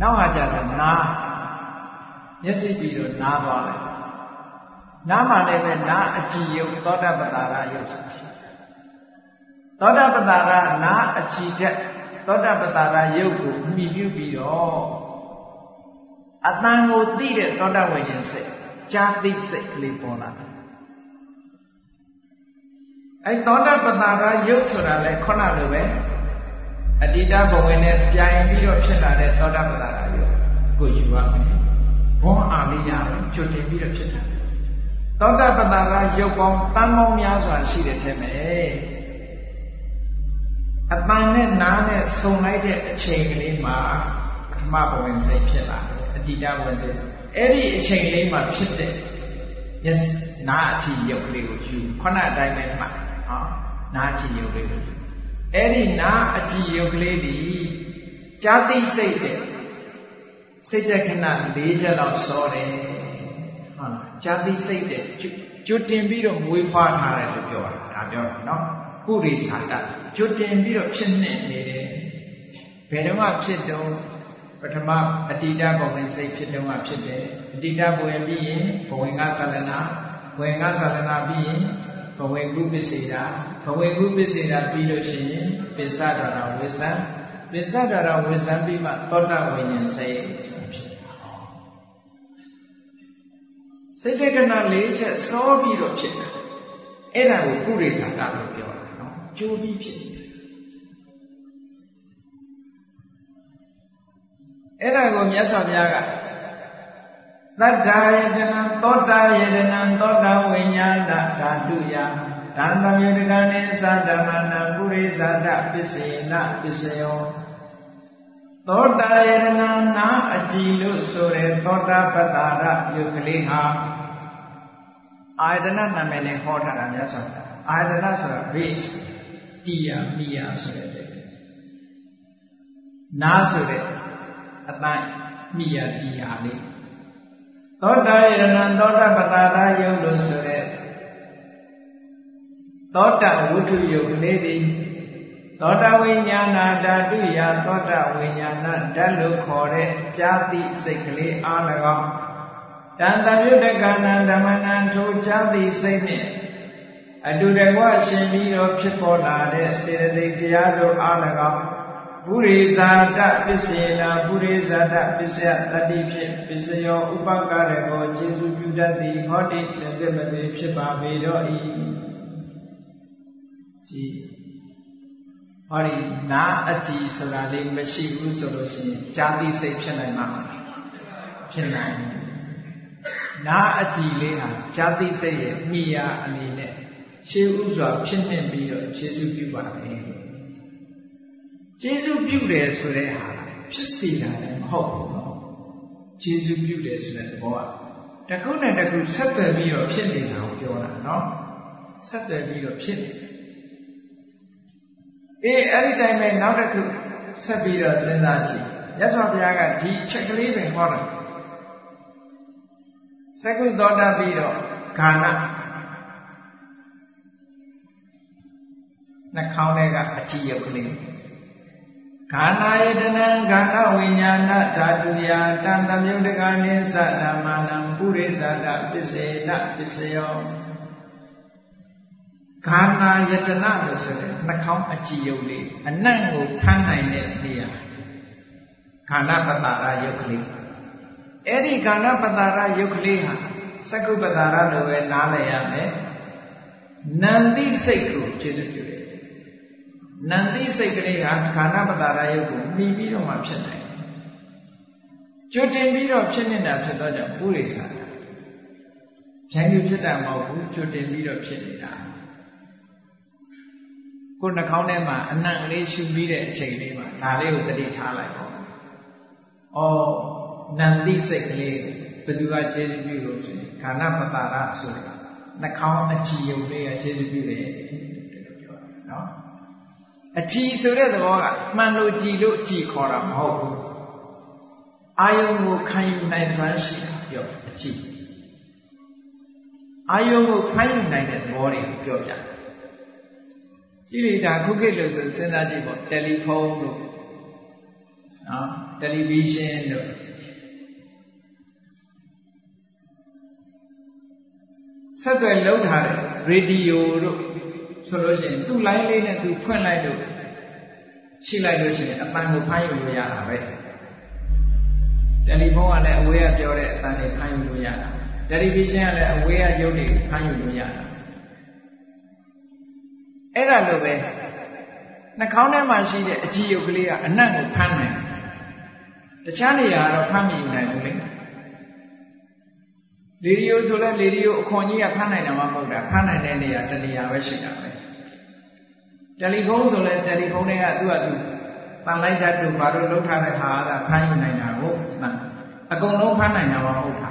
Speaker 1: နောက်ဟာကျတော့နားမျက်စိပြီးတော့နားသွားတယ်နားမှလည်းပဲနားအကြည်ယုံသောတပတာရယုတ်ရှိသောတာပတ္တာရနာအချီတက်သောတာပတ္တာရယုတ်ကိုမှီပြုပြီးတော့အတန်ကိုသိတဲ့သောတာဝိညာဉ်စိတ်ကြာသိစိတ်ကလေးပေါ်လာတယ် အဲသောတာပတ္တာရယုတ်ဆိုတာလေခုနလိုပဲအတ္တဘဝင်နဲ့ပြိုင်ပြီးတော့ဖြစ်လာတဲ့သောတာပတ္တာရယုတ်ကိုယူရမယ်ဘောအာလေးရကျွတ်တင်ပြီးတော့ဖြစ်တာသောတာပတ္တာရယုတ်ပေါင်းတန်ပေါင်းများစွာရှိတဲ့ထဲမှာအပန်နဲ့နားနဲ့ဆုံလိုက်တဲ့အချိန်ကလေးမှာပထမဘဝင်စိတ်ဖြစ်လာတယ်အတ္တဘဝင်စိတ်အဲ့ဒီအချိန်လေးမှာဖြစ်တဲ့ yes နားအချီရုပ်ကလေးကိုယူခုနအတိုင်းပဲမှတ် ဟောနားအချီရုပ်လေးကိုအဲ့ဒီနားအချီရုပ်ကလေးဒီကြာတိစိတ်တဲ့စိတ်တဲ့ခဏ၄ချက်လောက်စောတယ်ဟုတ်လားကြာတိစိတ်တဲ့ကျွတ်တင်ပြီးတော့မွေးဖွားထားတယ်လို့ပြောတာဒါပြောတာနော်ပုရိသတကျွတ်တင်ပြီးတော့ဖြစ်နေနေတယ်ဘယ်တော့မှဖြစ်တော့ပထမအတ္တဘဝင်စိတ်ဖြစ်တော့မှဖြစ်တယ်အတ္တဘဝင်ပြီးရင်ဘဝင်ကသလနာဘဝင်ကသလနာပြီးရင် ဘဝင်ကုပစ္စေတာဘဝင်ကုပစ္စေတာပြီးလို့ရှိရင်ပစ္စဒရဝိဇ္ဇံပစ္စဒရဝိဇ္ဇံပြီးမှသောတာဝိညာဉ်စိတ်ဆိုတာဖြစ်တာစိတ်တက္ကနာ၄ချက်စောပြီးတော့ဖြစ်တာအဲ့ဒါကိုပုရိသတာလို့ပြောတာနော်ကြိုးပြီးဖြစ်တယ်အဲ့ဒါကိုမြတ်စွာဘုရားက သတ္တာယတနံသောတာယတနံသောတာဝိညာဏဓာတုယဓမ္မမြုတကနိသဓမ္မနံပုရိသတပစ္စေနပစ္စယောသောတာယတနံနာအကြည်လို့ဆိုတဲ့သောတာပတ္တာရယုတ်ကလေးဟာအာယတနာနာမည်နဲ့ဟောထားတာမြတ်စွာဘုရားအာယတနာဆိုတာ base တိယမိယဆိုတဲ့နာဆိုတဲ့အတိုင်းမိယတိယလေး သောတာယရဏသောတာပတ္တာရယုတ်လို့ဆိုတဲ့သောတာဝုထုယုတ်ကလေးသည်သောတာဝိညာဏဓာတုယသောတာဝိညာဏဓာတ်လို့ခေါ်တဲ့ဇာတိစိတ်ကလေးအား၎င်းတန်တမြုတကဏံဓမ္မနံထိုဇာတိစိတ်နှင့်အတူတကွရှင်ပြီးတော့ဖြစ်ပေါ်လာတဲ့စေတသိက်တရားတို့အား၎င်း ပုရိဇာတပစ္စေနာပုရိဇာတပစ္စယတတိဖြင့်ပစ္စယောဥပကရကောခြေစုပြုတတ်သည်ဟောတိစင်စစ်မသေးဖြစ်ပါပေတော့၏ကြည်ဟောဒီနာအကြည်ဆိုတာလေးမရှိဘူးဆိုလို့ရှိရင်ဇာတိစိတ်ဖြစ်နိုင်မှာဖြစ်နိုင်နာအကြည်လေးဟာဇာတိစိတ်ရဲ့မိယာအနေနဲ့ရှေးဥစွာဖြစ်နေပြီးတော့ခြေစုပြုပါမယ် ကျေးဇူးပြုတယ်ဆိုတဲ့ဟာဖြစ်စီတာလည်းမဟုတ်ဘူးနော်ကျေးဇူးပြုတယ်ဆိုတဲ့သဘောကတစ်ခုနဲ့တစ်ခုဆက်သွယ်ပြီးတော့ဖြစ်နေတာကိုပြောတာနော်ဆက်သွယ်ပြီးတော့ဖြစ်နေတယ်အေးအဲ့ဒီတိုင်းပဲနောက်တစ်ခုဆက်ပြီးတော့စဉ်းစားကြည့်ရသော်ဘုရားကဒီချက်ကလေးပဲဟောတာသကုသောတာပြီးတော့ခန္ဓာနှာခေါင်းထဲကအကြည့်ရုပ်ကလေး ခန္ဓာယတနံခန္ဓာဝိညာဏဓာတုယတံသမြုတကနိသဓမ္မနံပုရိသတပစ္စေနပစ္စယောခန္ဓာယတနာလို့ဆိုတဲ့နှာခေါင်းအကြည်ယုတ်လေးအနံ့ကိုဖမ်းနိုင်တဲ့နေရာခန္ဓာပတ္တာရယုတ်ကလေးအဲ့ဒီခန္ဓာပတ္တာရယုတ်ကလေးဟာသက္ကုပတ္တာရလိုပဲနားလည်ရမယ်နန္တိစိတ်ကိုခြေစွပြုတယ် နန္တိစိတ်ကလေးကခန္ဓာပတာရယုတ်ကိုမှီပြီးတော့မှဖြစ်နိုင်ကျွတ်တင်ပြီးတော့ဖြစ်နေတာဖြစ်တော့ကြောင့်ပုရိသတာဖြန်းပြဖြစ်တာမဟုတ်ဘူးကျွတ်တင်ပြီးတော့ဖြစ်နေတာကိုယ်နှာခေါင်းထဲမှာအနံ့လေးရှူပြီးတဲ့အချိန်လေးမှာဒါလေးကိုတတိထားလိုက်ပေါ့။အော်နန္တိစိတ်ကလေးဘယ်သူကခြေစွပြုလို့ဆိုရင်ခန္ဓာပတာရဆိုတာနှာခေါင်းအကြည်ယုံလေးကခြေစွပြုတယ်ပြောတာနော်။ အကြည်ဆိုတဲ့သဘောကမှန်လို့ကြည်လို့ကြည်ခေါ်တာမဟုတ်ဘူးအာယုံကိုခံယူနိုင်စွမ်းရှိတာပြောအကြည်အာယုံကိုခံယူနိုင်တဲ့သဘောတွေကိုပြောပြကြည့်လိုက်တာခုခေတ်လို့ဆိုစဉ်းစားကြည့်ပေါ့တယ်လီဖုန်းတို့နော်တယ်လီဗီရှင်းတို့ဆက်သွယ်လုံးထားတဲ့ရေဒီယိုတို့ ဆိုလို့ရှိရင်သူ့လိုင်းလေးနဲ့သူဖွင့်လိုက်လို့ရှိလိုက်လို့ရှိရင်အပန်းကိုဖမ်းယူလို့ရတာပဲတယ်လီဖုန်းကလည်းအဝေးကပြောတဲ့အပန်းတွေဖမ်းယူလို့ရတာတယ်လီဗီရှင်းကလည်းအဝေးကရုပ်တွေဖမ်းယူလို့ရတာအဲ့ဒါလိုပဲနှာခေါင်းထဲမှာရှိတဲ့အကြည့်ရုပ်ကလေးကအနံ့ကိုဖမ်းနိုင်တခြားနေရာကတော့ဖမ်းမယူနိုင်ဘူးလေလေဒီယိုဆိုလဲလေဒီယိုအခွန်ကြီးကဖမ်းနိုင်တာမှမဟုတ်တာဖမ်းနိုင်တဲ့နေရာတနေရာပဲရှိတာပဲ တယ်လီဖုန်းဆိုလဲတယ်လီဖုန်းတွေကသူ့အတူတန်လိုက်တတ်တူဘာလို့လောက်ထားတဲ့ဟာကဖမ်းယူနိုင်တာကိုအကုန်လုံးဖမ်းနိုင်တာမှမဟုတ်တာ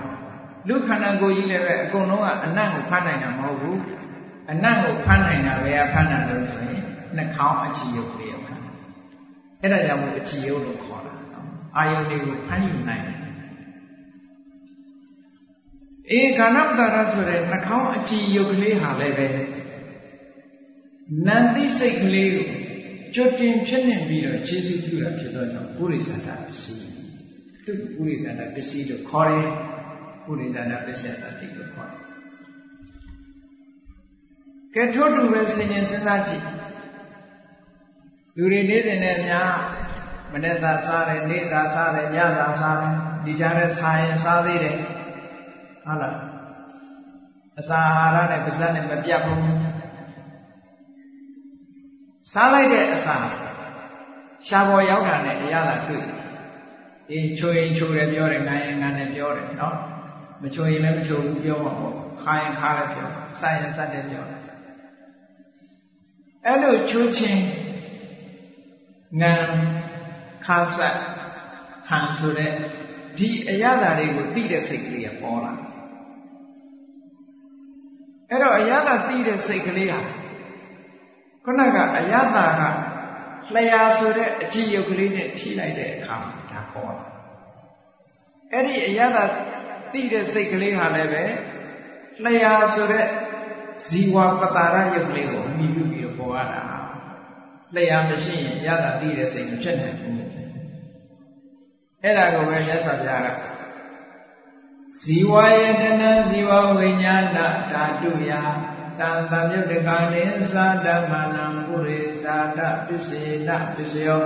Speaker 1: လူခန္ဓာကိုယ်ကြီးလည်းပဲအကုန်လုံးကအနံ့ကိုဖမ်းနိုင်တာမဟုတ်ဘူးအနံ့ကိုဖမ်းနိုင်တာပဲဖမ်းနိုင်လို့ဆိုရင်နှာခေါင်းအချီယုတ်လေးဖမ်းအဲ့ဒါကြောင့်မို့အချီယုတ်လို့ခေါ်တာအာယုန်တွေကိုဖမ်းယူနိုင်တယ်အေခန္ဓာပဒါရဆိုတဲ့နှာခေါင်းအချီယုတ်ကလေးဟာလည်းပဲ နန္တိစိတ်ကလေးကိုကြွတင်ဖြစ်နေပြီးတော့ခြေစုပြုတာဖြစ်တော့ကြောင့်ပုရိသတာပစ္စည်းသူပုရိသတာပစ္စည်းလို့ခေါ်တယ်ပုရိသတာပစ္စယတတိလို့ခေါ်တယ်ကဲထို့တူပဲဆင်ញင်စဉ်းစားကြည့်လူတွေနေ့စဉ်နဲ့များမနေ့စာစားတယ်နေ့စာစားတယ်ညစာစားတယ်ဒီကြားထဲစားရင်စားသေးတယ်ဟုတ်လားအစာအာဟာရနဲ့ပါဇက်နဲ့မပြတ်ဘူး စားလိုက်တဲ့အစာရှားပေါ်ရောက်တာနဲ့အရသာတွေ့အေးချိုရင်ချိုတယ်ပြောတယ်ငါရင်ငါနဲ့ပြောတယ်နော်မချိုရင်လည်းမချိုဘူးပြောမှာပေါ့ခါရင်ခါလည်းပြောစိုက်ရင်စက်တယ်ပြောတယ်အဲ့လိုချိုးချင်းငံခါဆက်ဟန်ဆိုတဲ့ဒီအရသာတွေကိုသိတဲ့စိတ်ကလေးကပေါ်လာအဲ့တော့အရသာသိတဲ့စိတ်ကလေးဟာ ခုနကအယတာကလျာဆိုတဲ့အကြည့်ရုပ်ကလေးနဲ့ထိလိုက်တဲ့အခါမှာဒါပေါ်လာအဲ့ဒီအယတာတိတဲ့စိတ်ကလေးဟာလည်းပဲလျာဆိုတဲ့ဇီဝပတာရရုပ်ကလေးကိုမြည်ပြုပြီးတော့ပေါ်ရတာလျာမရှိရင်အယတာတိတဲ့စိတ်မဖြစ်နိုင်ဘူးအဲ့ဒါကိုပဲမြတ်စွာဘုရားကဇီဝယတနာဇီဝဝိညာဏဓာတုယ တံတမြုတ်တကာနိသာဓမ္မနံပုရိသာတပစ္စေနပစ္စယော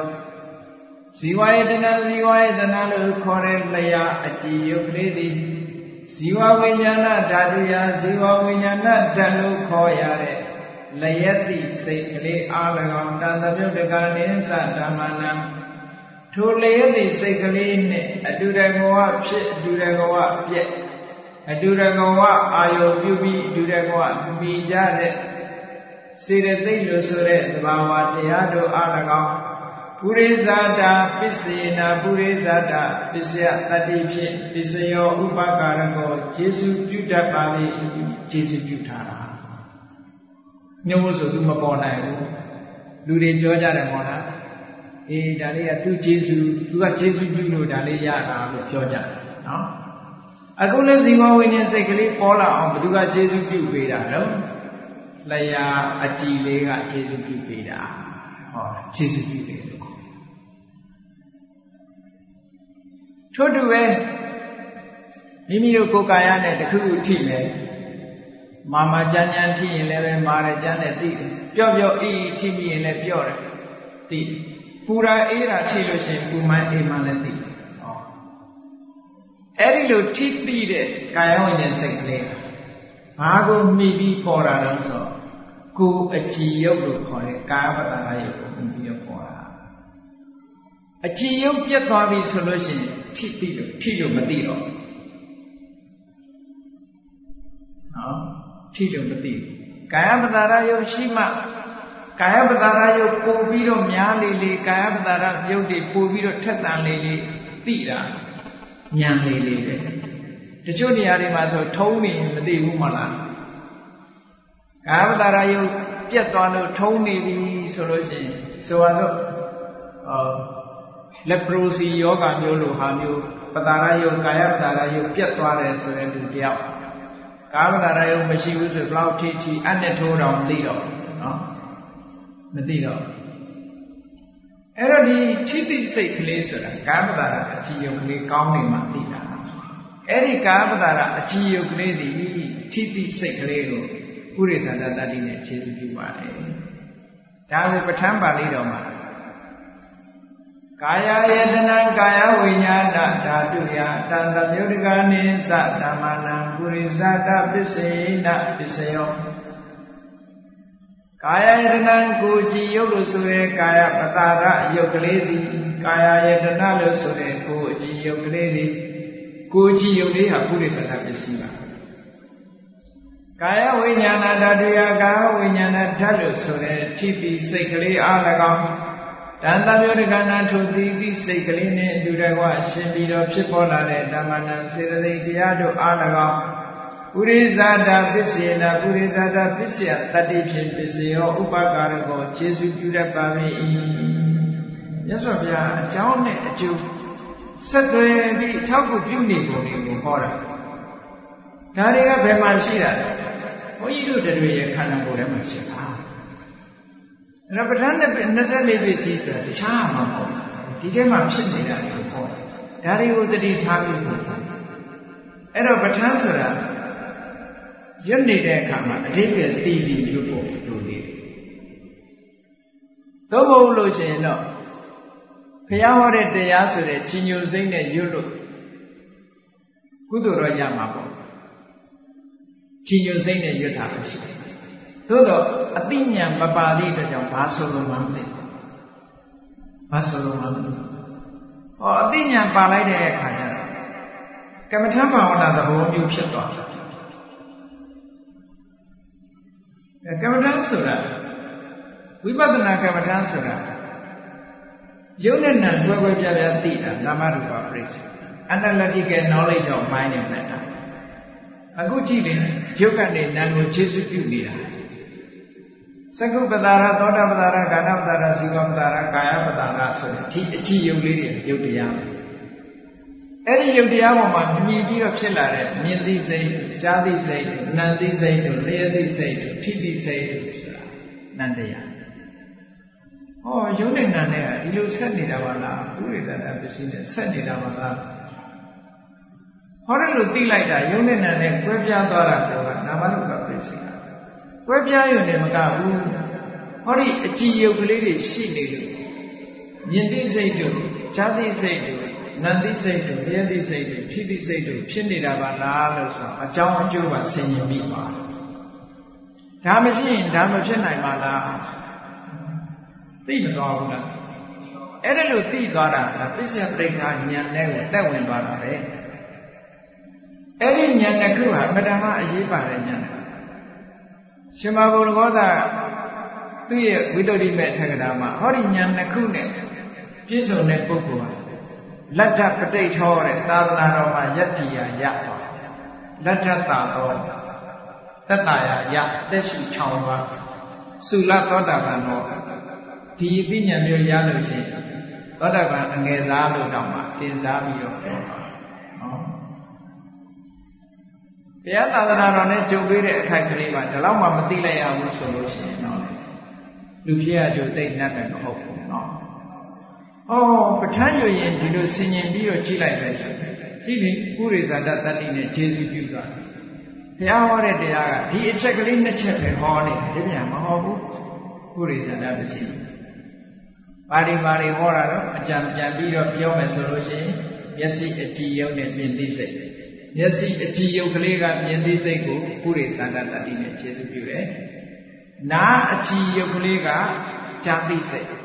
Speaker 1: ဇီဝယတနာဇီဝယတနာလို့ခေါ်တဲ့လျာအကြည်ယုတ်ကလေးသည်ဇီဝဝိညာဏဓာတုယဇီဝဝိညာဏဓာတ်လို့ခေါ်ရတဲ့လယတိစိတ်ကလေးအား၎င်းတံတမြုတ်တကာနိသာဓမ္မနံထိုလယတိစိတ်ကလေးနဲ့အတူတကောဖြစ်အတူတကောပြက် အတူတကောအာယုပြုပြီးအတူတကောမိကြတဲ့စေတသိက်လို့ဆိုတဲ့သဘာဝတရားတို့အား၎င်းပုရိဇာတာပစ္စေနာပုရိဇာတာပစ္စယတတိဖြင့်ပစ္စယောဥပကာရကောယေစုပြုတတ်ပါလေယေစုပြုထားတာညို့ဆိုသူမပေါ်နိုင်ဘူးလူတွေပြောကြတယ်မော်လားအေးဒါလေးကသူကျေစုသူကကျေစုပြုလို့ဒါလေးရတာလို့ပြောကြတယ်နော် အခုလည်းဇီဝဝိညာဉ်စိတ်ကလေးပေါ်လာအောင်ဘယ်သူကကျေစုပြုပေးတာလဲလျာအကြည်လေးကကျေစုပြုပေးတာဟောကျေစုပြုတယ်လို့ခေါ်ထို့တူပဲမိမိတို့ကိုယ်ကာယနဲ့တခုခုထိမယ်မာမာကြမ်းကြမ်းထိရင်လည်းပဲမာတယ်ကြမ်းတယ်သိတယ်ပျော့ပျော့အေးအေးထိမိရင်လည်းပျော့တယ်သိတယ်ပူရာအေးတာထိလို့ရှိရင်ပူမှန်းအေးမှန်းလည်းသိတယ်ဟော အဲ့ဒီလိုထိသိတဲ့ကာယဝိညာဉ်စိတ်ကလေးဘာကိုမှီပြီးပေါ်တာလဲဆိုတော့ကိုယ်အကြည်ယုတ်လို့ခေါ်တဲ့ကာယပတ္တနာယုတ်ကိုမှီပြီးတော့ပေါ်တာအကြည်ယုတ်ပြတ်သွားပြီဆိုလို့ရှိရင်ထိသိလို့ထိလို့မသိတော့နော်ထိလို့မသိဘူးကာယပတ္တနာယုတ်ရှိမှကာယပတ္တရာယုတ်ပို့ပြီးတော့များလေလေကာယပတ္တရာယုတ်တွေပို့ပြီးတော့ထက်တန်လေလေသိတာ ညံလေလေပဲတချို့နေရာတွေမှာဆိုထုံးနေမသိဘူးမလားကာယပတ္တရာယုတ်ပြတ်သွားလို့ထုံးနေပြီဆိုလို့ရှိရင်ဆိုတော့အော်လက်ပရိုစီယောဂမျိုးလိုဟာမျိုးပတ္တရာယုတ်ကာယပတ္တရာယုတ်ပြတ်သွားတယ်ဆိုတဲ့လူတယောက်ကာယပတ္တရာယုတ်မရှိဘူးဆိုဘလောက်ထိထိအနဲ့ထိုးတော့မသိတော့နော်မသိတော့ အဲ့တော့ဒီထိတိစိတ်ကလေးဆိုတာကာမတာရအကြည်ယုတ်ကလေးကောင်းနေမှသိတာအဲ့ဒီကာမတာရအကြည်ယုတ်ကလေးဒီထိတိစိတ်ကလေးကိုပုရိသတတ္တိနဲ့ခြေစုပြုပါတယ်ဒါကိုပဋ္ဌာန်းပါဠိတော်မှာကာယယတနာကာယဝိညာဏဓာတုယတံသမြုဒ္ဒကာနိသဓမ္မနံပုရိသတပစ္စေနပစ္စယော ကာယယတနာကိုကြည်ယုတ်လို့ဆိုရဲကာယပတာရယုတ်ကလေးသည်ကာယယတနာလို့ဆိုရဲကိုအကြည်ယုတ်ကလေးသည်ကိုကြည်ယုတ်လေးဟာပုရိသတပစ္စည်းပါကာယဝိညာဏဓာတုယကာယဝိညာဏဓာတ်လို့ဆိုရဲထိပ်စိတ်ကလေးအား၎င်းတန်တမျိုးတကနာထိုသီသီစိတ်ကလေးနဲ့အတူတကွရှင်ပြီးတော့ဖြစ်ပေါ်လာတဲ့ဓမ္မနံစေတသိက်တရားတို့အား၎င်း ပုရိဇာတာပစ္စေနာပုရိဇာတာပစ္စယတတ္တိဖြင့်ပစ္စယောဥပကာရကောခြေစုပြုတတ်ပါ၏မြတ်စွာဘုရားအကြောင်းနဲ့အကျိုးဆက်သွယ်ပြီးထောက်ကူပြုနေပုံတွေကိုဟောတာဒါတွေကဘယ်မှာရှိတာလဲဘုန်းကြီးတို့တွေရဲ့ခန္ဓာကိုယ်ထဲမှာရှိတာအဲ့တော့ပဋ္ဌာန်းနဲ့24ပစ္စည်းဆိုတာတခြားမှာမဟုတ်ဒီထဲမှာဖြစ်နေတာကိုဟောဒါတွေကိုတတိထားပြီးပို့အဲ့တော့ပဋ္ဌာန်းဆိုတာ ရွတ်နေတဲ့အခါမှာအဓိပ္ပာယ်တည်တည်ရွတ်ဖို့လိုသေးတယ်သို့မဟုတ်လို့ရှိရင်တော့ဘုရားဟောတဲ့တရားဆိုတဲ့ကြီးညိုစိမ့်နဲ့ရွတ်လို့ကုသိုလ်တော့ရမှာပေါ့ကြီးညိုစိမ့်နဲ့ရွတ်တာပဲရှိတယ်သို့တော့အတိညာမပါသည့်အတွက်ကြောင့်ဘာဆိုလို့မှမသိဘာဆိုလို့မှမသိဟောအတိညာပါလိုက်တဲ့အခါကျတော့ကမ္မထဘာဝနာသဘောမျိုးဖြစ်သွားတယ် ကမ္မထဆိုတာဝိပဿနာကမ္မထဆိုတာယုံနဲ့နံကွဲကွဲပြားပြားသိတာနာမရူပပရိစ္ဆေ analytical knowledge of mind and matter အခုကြည့်ရင်ယုတ်ကနေနံကိုခြေစွပြုနေတာသကုပ္ပတာရသောတာပတာရကာဏပတာရဇီဝပတာရကာယပတာရဆိုတဲ့ဒီအကြည့်ယုတ်လေးတွေယုတ်တရား အဲ့ဒီယုတ်တရားပေါ်မှာမြင်ပြီးတော့ဖြစ်လာတဲ့မြင်သိစိတ်ကြားသိစိတ်နာသိစိတ်တို့လျှသိစိတ်တို့ထိသိစိတ်တို့ဆိုတာနန္တရားဟောယုတ်နဲ့နာနဲ့ကဒီလိုဆက်နေတာပါလားပုရိသတာပစ္စည်းနဲ့ဆက်နေတာပါလားဟောတယ်လို့သိလိုက်တာယုတ်နဲ့နာနဲ့ကွဲပြားသွားတာကနာမရုပ်ကပစ္စည်းကွဲပြားရုံနဲ့မကဘူးဟောဒီအကြည်ယုတ်ကလေးတွေရှိနေလို့မြင်သိစိတ်တို့ကြားသိစိတ်တို့ နာသိစိတ်တို့လျက်သိစိတ်တို့ထိသိစိတ်တို့ဖြစ်နေတာပါလားလို့ဆိုအကြောင်းအကျိုးပါဆင်ញင်ပြီးပါဒါမရှိရင်ဒါမဖြစ်နိုင်ပါလားသိမသွားဘူးလားအဲ့ဒါလို့သိသွားတာကပစ္စယပရိက္ခဉာဏ်နဲ့ကိုတက်ဝင်သွားတာပဲအဲ့ဒီဉာဏ်တစ်ခုဟာပထမအရေးပါတဲ့ဉာဏ်ရှင်မဘုရဂောသာသူ့ရဲ့ဝိတ္တိမဲ့ထက္ကတာမှာဟောဒီဉာဏ်နှစ်ခုနဲ့ပြည့်စုံတဲ့ပုဂ္ဂိုလ်ဟာ လက်ထပဋိထောတဲ့သာသနာတော်မှာယတ္တိယရသွားလက်ထတာတော်သက်တာယရသက်ရှိချောင်းသွားသုလသောတာပန်တော်ဒီအသိဉာဏ်မျိုးရလို့ရှိရင်သောတာပန်အငယ်စားလို့တောင်မှတင်စားပြီးတော့ပြောတာတရားသာသနာတော်နဲ့ကြုံတွေ့တဲ့အခိုက်ကလေးပါဒီလောက်မှမသိလိုက်ရဘူးဆိုလို့ရှိရင်တော့လူဖြစ်ရကြိုသိနှက်တယ်မဟုတ်ဘူးเนาะ ဩပဋ္ဌာန်းရွရင်ဒီလိုဆင်ញင်ပြီးတော့ကြည့်လိုက်ပဲဆိုကြည့်လေပုရိသတတ္တိနဲ့ခြေစုပြုတာဘုရားဟောတဲ့တရားကဒီအချက်ကလေးနှစ်ချက်ပဲဟောနေတယ်ပြန်မဟောဘူးပုရိသတပစ္စည်းပါဠိပါဠိဟောတာတော့အကြံပြန်ပြီးတော့ပြောမယ်ဆိုလို့ရှိရင်မျက်စိအကြည့်ရုံနဲ့မြင်သိစိတ်မျက်စိအကြည့်ယုတ်ကလေးကမြင်သိစိတ်ကိုပုရိသန္တတတိနဲ့ခြေစုပြုတယ်။နားအကြည့်ယုတ်ကလေးကကြားသိစိတ်။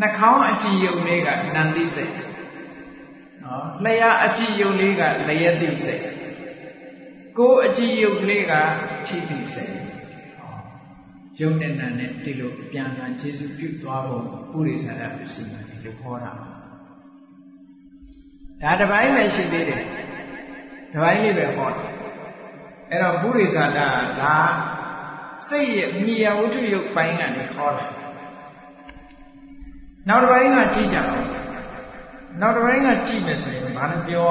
Speaker 1: နှာခေါင်းအကြည့်ယုတ်လေးကနံသိစိတ်။နော်လျှာအကြည့်ယုတ်လေးကလျက်သိစိတ်။ကိုယ်အကြည့်ယုတ်ကလေးကထိသိစိတ်။ယုံနဲ့နံနဲ့ဒီလိုပြန်ပြန်ခြေစုပြုသွားဖို့ပုရိသန္တပစ္စည်းမှာဒီလိုခေါ်တာ။ဒါတစ်ပိုင်းပဲရှိသေးတယ်။ဒီပိုင်းလေးပဲဟောတယ်အဲ့တော့ပုရိသတာကစိတ်ရဲ့မြေယဝတ္ထုယုတ်ပိုင်းကနေခေါ်တယ် နောက်တစ်ပိုင်းကကြည့်ကြအောင်နောက်တစ်ပိုင်းကကြည့်မယ်ဆိုရင်ဘာလဲပြော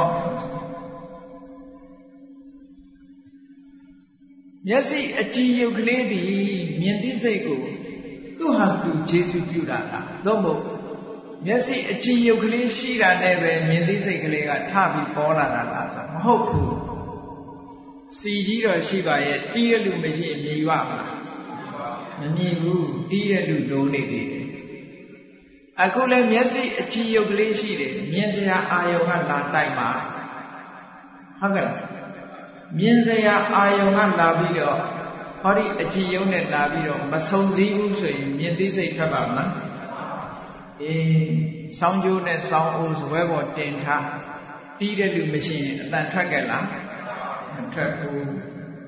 Speaker 1: မျက်စိအကြည်ယုတ်ကလေးသည်မြင်သိစိတ်ကိုသူ့ဟာသူခြေစုပြုတာလားသို့မဟုတ်မျက်စိအကြည်ယုတ်ကလေးရှိတာနဲ့ပဲမြင်သိစိတ်ကလေးကထပြီးပေါ်လာတာလားဆိုမဟုတ်ဘူးစီကြီးတော့ရှိပါရဲ့တီးရလူမရှိရင်မြည်ရမှာမမြည်ဘူးတီးရလူဒုံနေသေးတယ် အခုလည်းမျက်စိအချီယုတ်ကလေးရှိတယ်မြင်စရာအာယုံကလာတိုက်ပါဟုတ်ကဲ့မြင်စရာအာယုံကလာပြီးတော့ဟောဒီအချီယုံနဲ့လာပြီးတော့မဆုံစည်းဘူးဆိုရင်မြင်သိစိတ်ထွက်ပါမလားအေးဆောင်းကျိုးနဲ့ဆောင်းအိုးဇွဲပေါ်တင်ထားတီးတဲ့လူမရှိရင်အတန်ထွက်ကြလားမထွက်ဘူး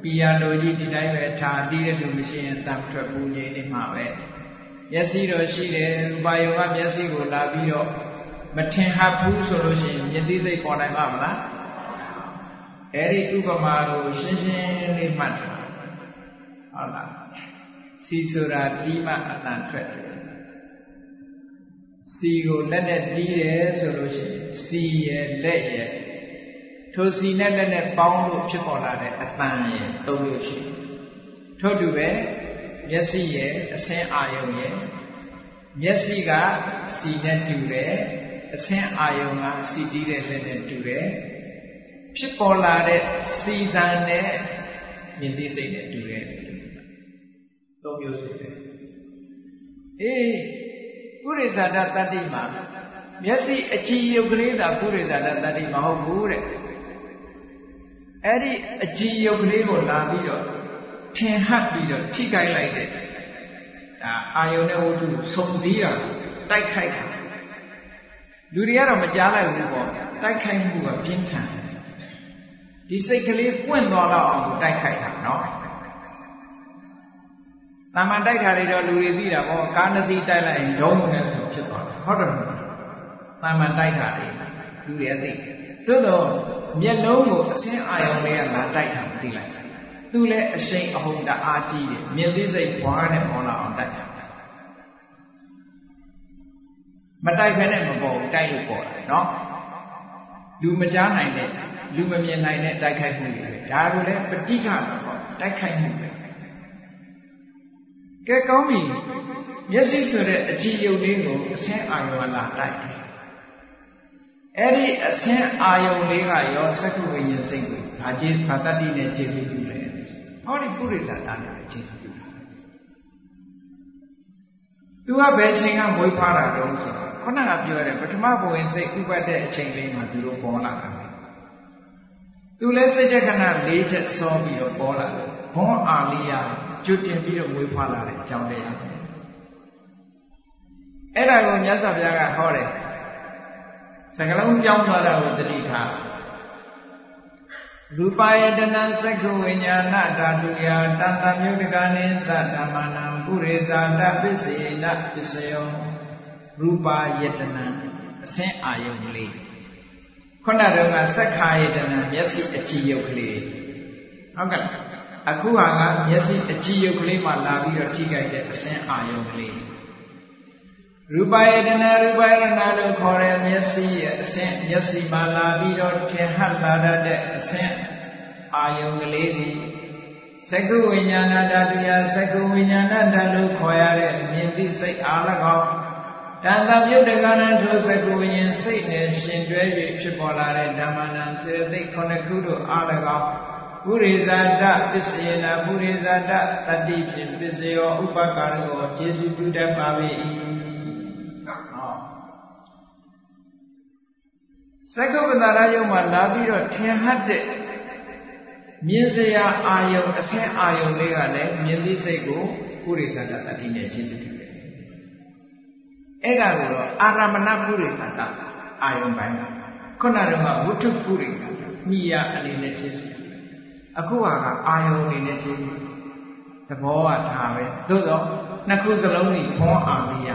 Speaker 1: ပီယာလိုကြီးဒီတိုင်းပဲထားတီးတဲ့လူမရှိရင်အတန်ထွက်ဘူးငြိမ်နေမှာပဲ မျက်စိတော့ရှိတယ်ရူပါယုံကမျက်စိကိုလာပြီးတော့မထင်ဟပ်ဘူးဆိုလို့ရှိရင်မြင်သိစိတ်ပေါ်နိုင်မှာမလားအဲ့ဒီဥပမာကိုရှင်းရှင်းလေးမှတ်ထားဟုတ်လားစီဆိုတာတီးမှအတန်ထွက်တယ်စီကိုလက်နဲ့တီးတယ်ဆိုလို့ရှိရင်စီရဲ့လက်ရဲ့ထိုစီနဲ့လက်နဲ့ပေါင်းလို့ဖြစ်ပေါ်လာတဲ့အတန်ရဲ့သုံးမျိုးရှိထို့တူပဲ မျက်စိရဲ့အဆင်းအာယုံရဲ့မျက်စိကစီနဲ့တူတယ်အဆင်းအာယုံကစီတီးတဲ့လက်နဲ့တူတယ်ဖြစ်ပေါ်လာတဲ့စီတန်နဲ့မြင်သိစိတ်နဲ့တူတယ်သုံးမျိုးရှိတယ်အေးပုရိသဒတတ္တိမှာမျက်စိအကြည်ယုတ်ကလေးသာပုရိသဒတတ္တိမဟုတ်ဘူးတဲ့အဲ့ဒီအကြည်ယုတ်ကလေးကိုလာပြီးတော့ ထင်ဟပ်ပြီးတော့ထိခိုက်လိုက်တဲ့ဒါအာယုန်နဲ့ဝတ္ထုစုံစည်းတာတိုက်ခိုက်တာလူတွေကတော့မကြားလိုက်ဘူးပေါ့တိုက်ခိုက်မှုကပြင်းထန်ဒီစိတ်ကလေးပွင့်သွားတော့အောင်တိုက်ခိုက်တာနော်တာမန်တိုက်တာတွေတော့လူတွေသိတာပေါ့ကားနှစ်စီးတိုက်လိုက်ရင်ဒုံးနဲ့ဆိုဖြစ်သွားတယ်ဟုတ်တယ်မလားတာမန်တိုက်တာတွေလူတွေသိသို့တော့မျက်လုံးကိုအစင်းအာရုံလေးကလာတိုက်တာမသိလိုက် သူလည်းအရှိန်အဟုန်တအားကြီးတယ်မြင်သိစိတ်ဘွားနဲ့ပေါ်လာအောင်တိုက်တာမတိုက်ဖဲနဲ့မပေါ်ဘူးတိုက်လို့ပေါ်တာနော်လူမကြားနိုင်တဲ့လူမမြင်နိုင်တဲ့တိုက်ခိုက်မှုတွေဒါကိုလည်းပဋိက္ခတော့တိုက်ခိုက်မှုပဲကဲကောင်းပြီမျက်စိဆိုတဲ့အကြည့်ယုတ်လေးကိုအဆင်းအာယုံလာတိုက်တယ်အဲ့ဒီအဆင်းအာယုံလေးကရောသက္ကဝိညာဉ်စိတ်ကိုဘာကျေဘာတတ္တိနဲ့ခြေစုပ်ပြုလဲ ဟောဒီပုရိသတာနဲ့ခြေစုပ်ပြုတာသူကဘယ်ချိန်ကမွေးဖွားတာတုံးဆိုတော့ခုနကပြောတဲ့ပထမဘဝင်စိတ်ဥပတ်တဲ့အချိန်လေးမှာသူတို့ပေါ်လာတာသူလည်းစိတ်ချက်ခဏ၄ချက်စောပြီးတော့ပေါ်လာတယ်ဘွန်အာလီယာကျွတ်တင်ပြီးတော့မွေးဖွားလာတဲ့အကြောင်းတရားအဲ့ဒါကိုမြတ်စွာဘုရားကဟောတယ်စကလုံးပြောင်းသွားတာကိုတတိထား ရူပယတနာသက္ခဝိညာဏဓာတုယတန်တမြုတ်တကနိသဓမ္မနံပုရိဇာတပစ္စေနပစ္စယောရူပယတနာအစင်းအာယုံလေးခုနတုန်းကစက္ခာယတနာမျက်စိအကြည့်ယုတ်ကလေးဟုတ်ကဲ့အခုဟာကမျက်စိအကြည့်ယုတ်ကလေးမှလာပြီးတော့ထိခိုက်တဲ့အစင်းအာယုံကလေး ရူပယတနာရူပယတနာလို့ခေါ်တဲ့မျက်စိရဲ့အစင်းမျက်စိမှလာပြီးတော့ထင်ဟပ်လာတတ်တဲ့အစင်းအာယုံကလေးသည်သက္ကဝိညာဏဓာတုယသက္ကဝိညာဏဓာတ်လို့ခေါ်ရတဲ့မြင်သိစိတ်အား၎င်းတန်တပြုတ်တကနံထိုသက္ကဝိညာဉ်စိတ်နဲ့ရှင်တွဲ၍ဖြစ်ပေါ်လာတဲ့ဓမ္မနံစေသိက်ခုနှစ်ခုတို့အား၎င်းပုရိဇာတပစ္စယေနပုရိဇာတတတိဖြင့်ပစ္စယောဥပကာရောကျေစုပြုတတ်ပါ၏ စက္ကုပ္ပတာရယုံမှာလာပြီးတော့ထင်ဟပ်တဲ့မြင်စရာအာယုံအဆင်းအာယုံလေးကလည်းမြင်သိစိတ်ကိုပုရိသတတတိနဲ့ခြေစွပြုတယ်။အဲ့ဒါကိုတော့အာရမဏပုရိသတအာယုံပိုင်းခုနကဝုထုပုရိသတမိယအနေနဲ့ခြေစွပြုအခုဟာကအာယုံအနေနဲ့ခြေစွပြုသဘောကဒါပဲသို့တော့နှစ်ခုစလုံးကြီးဖွန်အာမိယ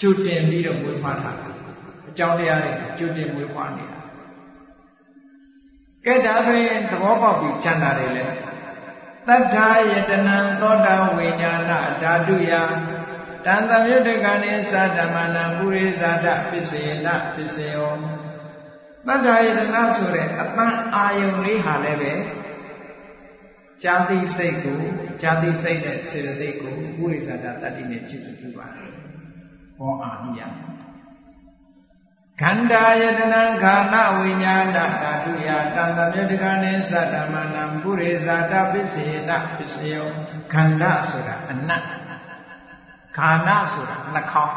Speaker 1: ကျူတင်ပြီးတော့ဝေဖန်ထားတာ အကြောင်းတရားတွေကြိုတင်မွေးဖွားနေတာကဲဒါဆိုရင်သဘောပေါက်ပြီးကျန်တာတွေလဲတတ္ထာယတနံသောတာဝိညာဏဓာတုယတန်တမြုတ္တကံနေသဓမ္မနံပုရိသဒပစ္စေနပစ္စယောတတ္ထာယတနာဆိုတဲ့အပန်းအာယုံလေးဟာလည်းပဲဇာတိစိတ်ကိုဇာတိစိတ်နဲ့စေတသိက်ကိုပုရိသဒတတ္တိနဲ့ဖြစ်စုပြုပါတယ်။ဘောအာနိယ ခန္ဓာယတနာခာနဝိညာဏဓာတုယတန်တမြတကနိသတ္တမနံပုရိဇာတပစ္စေတပစ္စယောခန္ဓာဆိုတာအနတ်ခန္ဓာဆိုတာနှာခေါင်း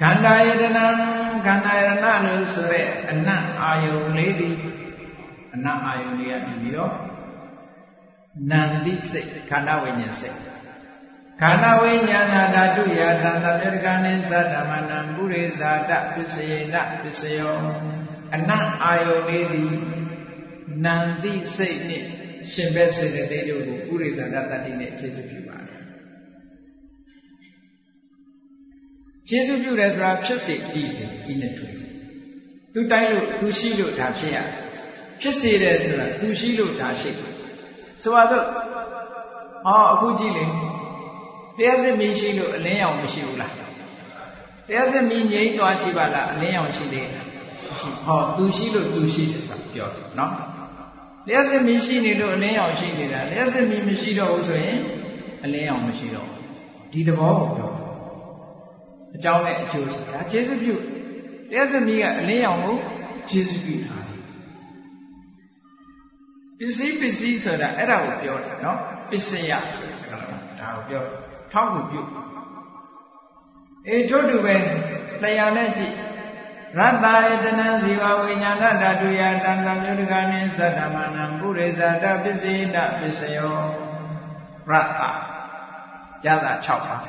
Speaker 1: ခန္ဓာယတနာခန္ဓာယတနာလို့ဆိုတဲ့အနတ်အာယုန်လေးဒီအနတ်အာယုန်လေးကနေပြီးတော့နန္တိစိတ်ခန္ဓာဝိညာဉ်စိတ် ခန္ဓာဝိညာဏဓာတုယသံသမြေကနိသတ္တမနံပုရိဇာတပစ္စယေနပစ္စယောအနတ်အာယုန်လေးသည်နန္တိစိတ်နှင့်ရှင်ဘက်စေတသိက်တို့ကိုပုရိဇာတတတ္တိနဲ့ခြေစွပြုပါတယ်ခြေစွပြုတယ်ဆိုတာဖြစ်စေတည်စေဤနဲ့တွေ့သူတိုင်းလို့သူရှိလို့ဒါဖြစ်ရဖြစ်စေတယ်ဆိုတာသူရှိလို့ဒါရှိဆိုပါတော့ဟောအခုကြည့်လေ တရားစစ်မီးရှိလို့အလင်းရောင်မရှိဘူးလားတရားစစ်မီးငြိမ့်သွားကြည့်ပါလားအလင်းရောင်ရှိသေးလားမရှိဟောသူရှိလို့သူရှိတယ်ဆိုပြောတယ်နော်တရားစစ်မီးရှိနေလို့အလင်းရောင်ရှိနေတာတရားစစ်မီးမရှိတော့ဘူးဆိုရင်အလင်းရောင်မရှိတော့ဒီသဘောကိုပြောအကြောင်းနဲ့အကျိုးဒါကျေစုပြုတရားစစ်မီးကအလင်းရောင်ကိုကျေစုပြုထားတယ်ပစ္စည်းပစ္စည်းဆိုတာအဲ့ဒါကိုပြောတာနော်ပစ္စယဆိုစကားလုံးဒါကိုပြောတယ် ထောက်ကူပြုအေထို့တူပဲတရားနဲ့ကြည့်ရတ္တယတနံဇီဝဝိညာဏဓာတုယတံသမြုဒကနိသတ္တမနံပုရိဇာတပစ္စေတပစ္စယောရတ္တရတာ6ပါး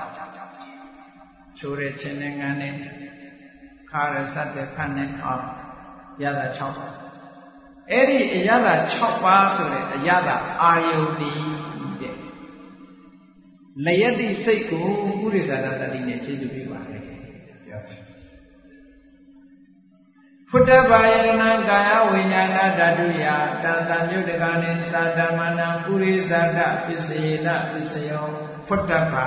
Speaker 1: ချိုးရခြင်းနဲ့ငန်းနဲ့ခါရစတ်တဲ့ခန့်နဲ့အောင်ရတာ6ပါးအဲ့ဒီအရသာ6ပါးဆိုတဲ့အရသာအာယုန်ဒီ လယတိစိတ်ကိုပုရိသတာတတိနဲ့ခြေစုပြပါတယ်ပြောဖုတ္တဘာယရဏကာယဝိညာဏဓာတုယတန်တမြုတ်တကနိသာတမနံပုရိသတာပစ္စယေနပစ္စယောဖုတ္တဘာ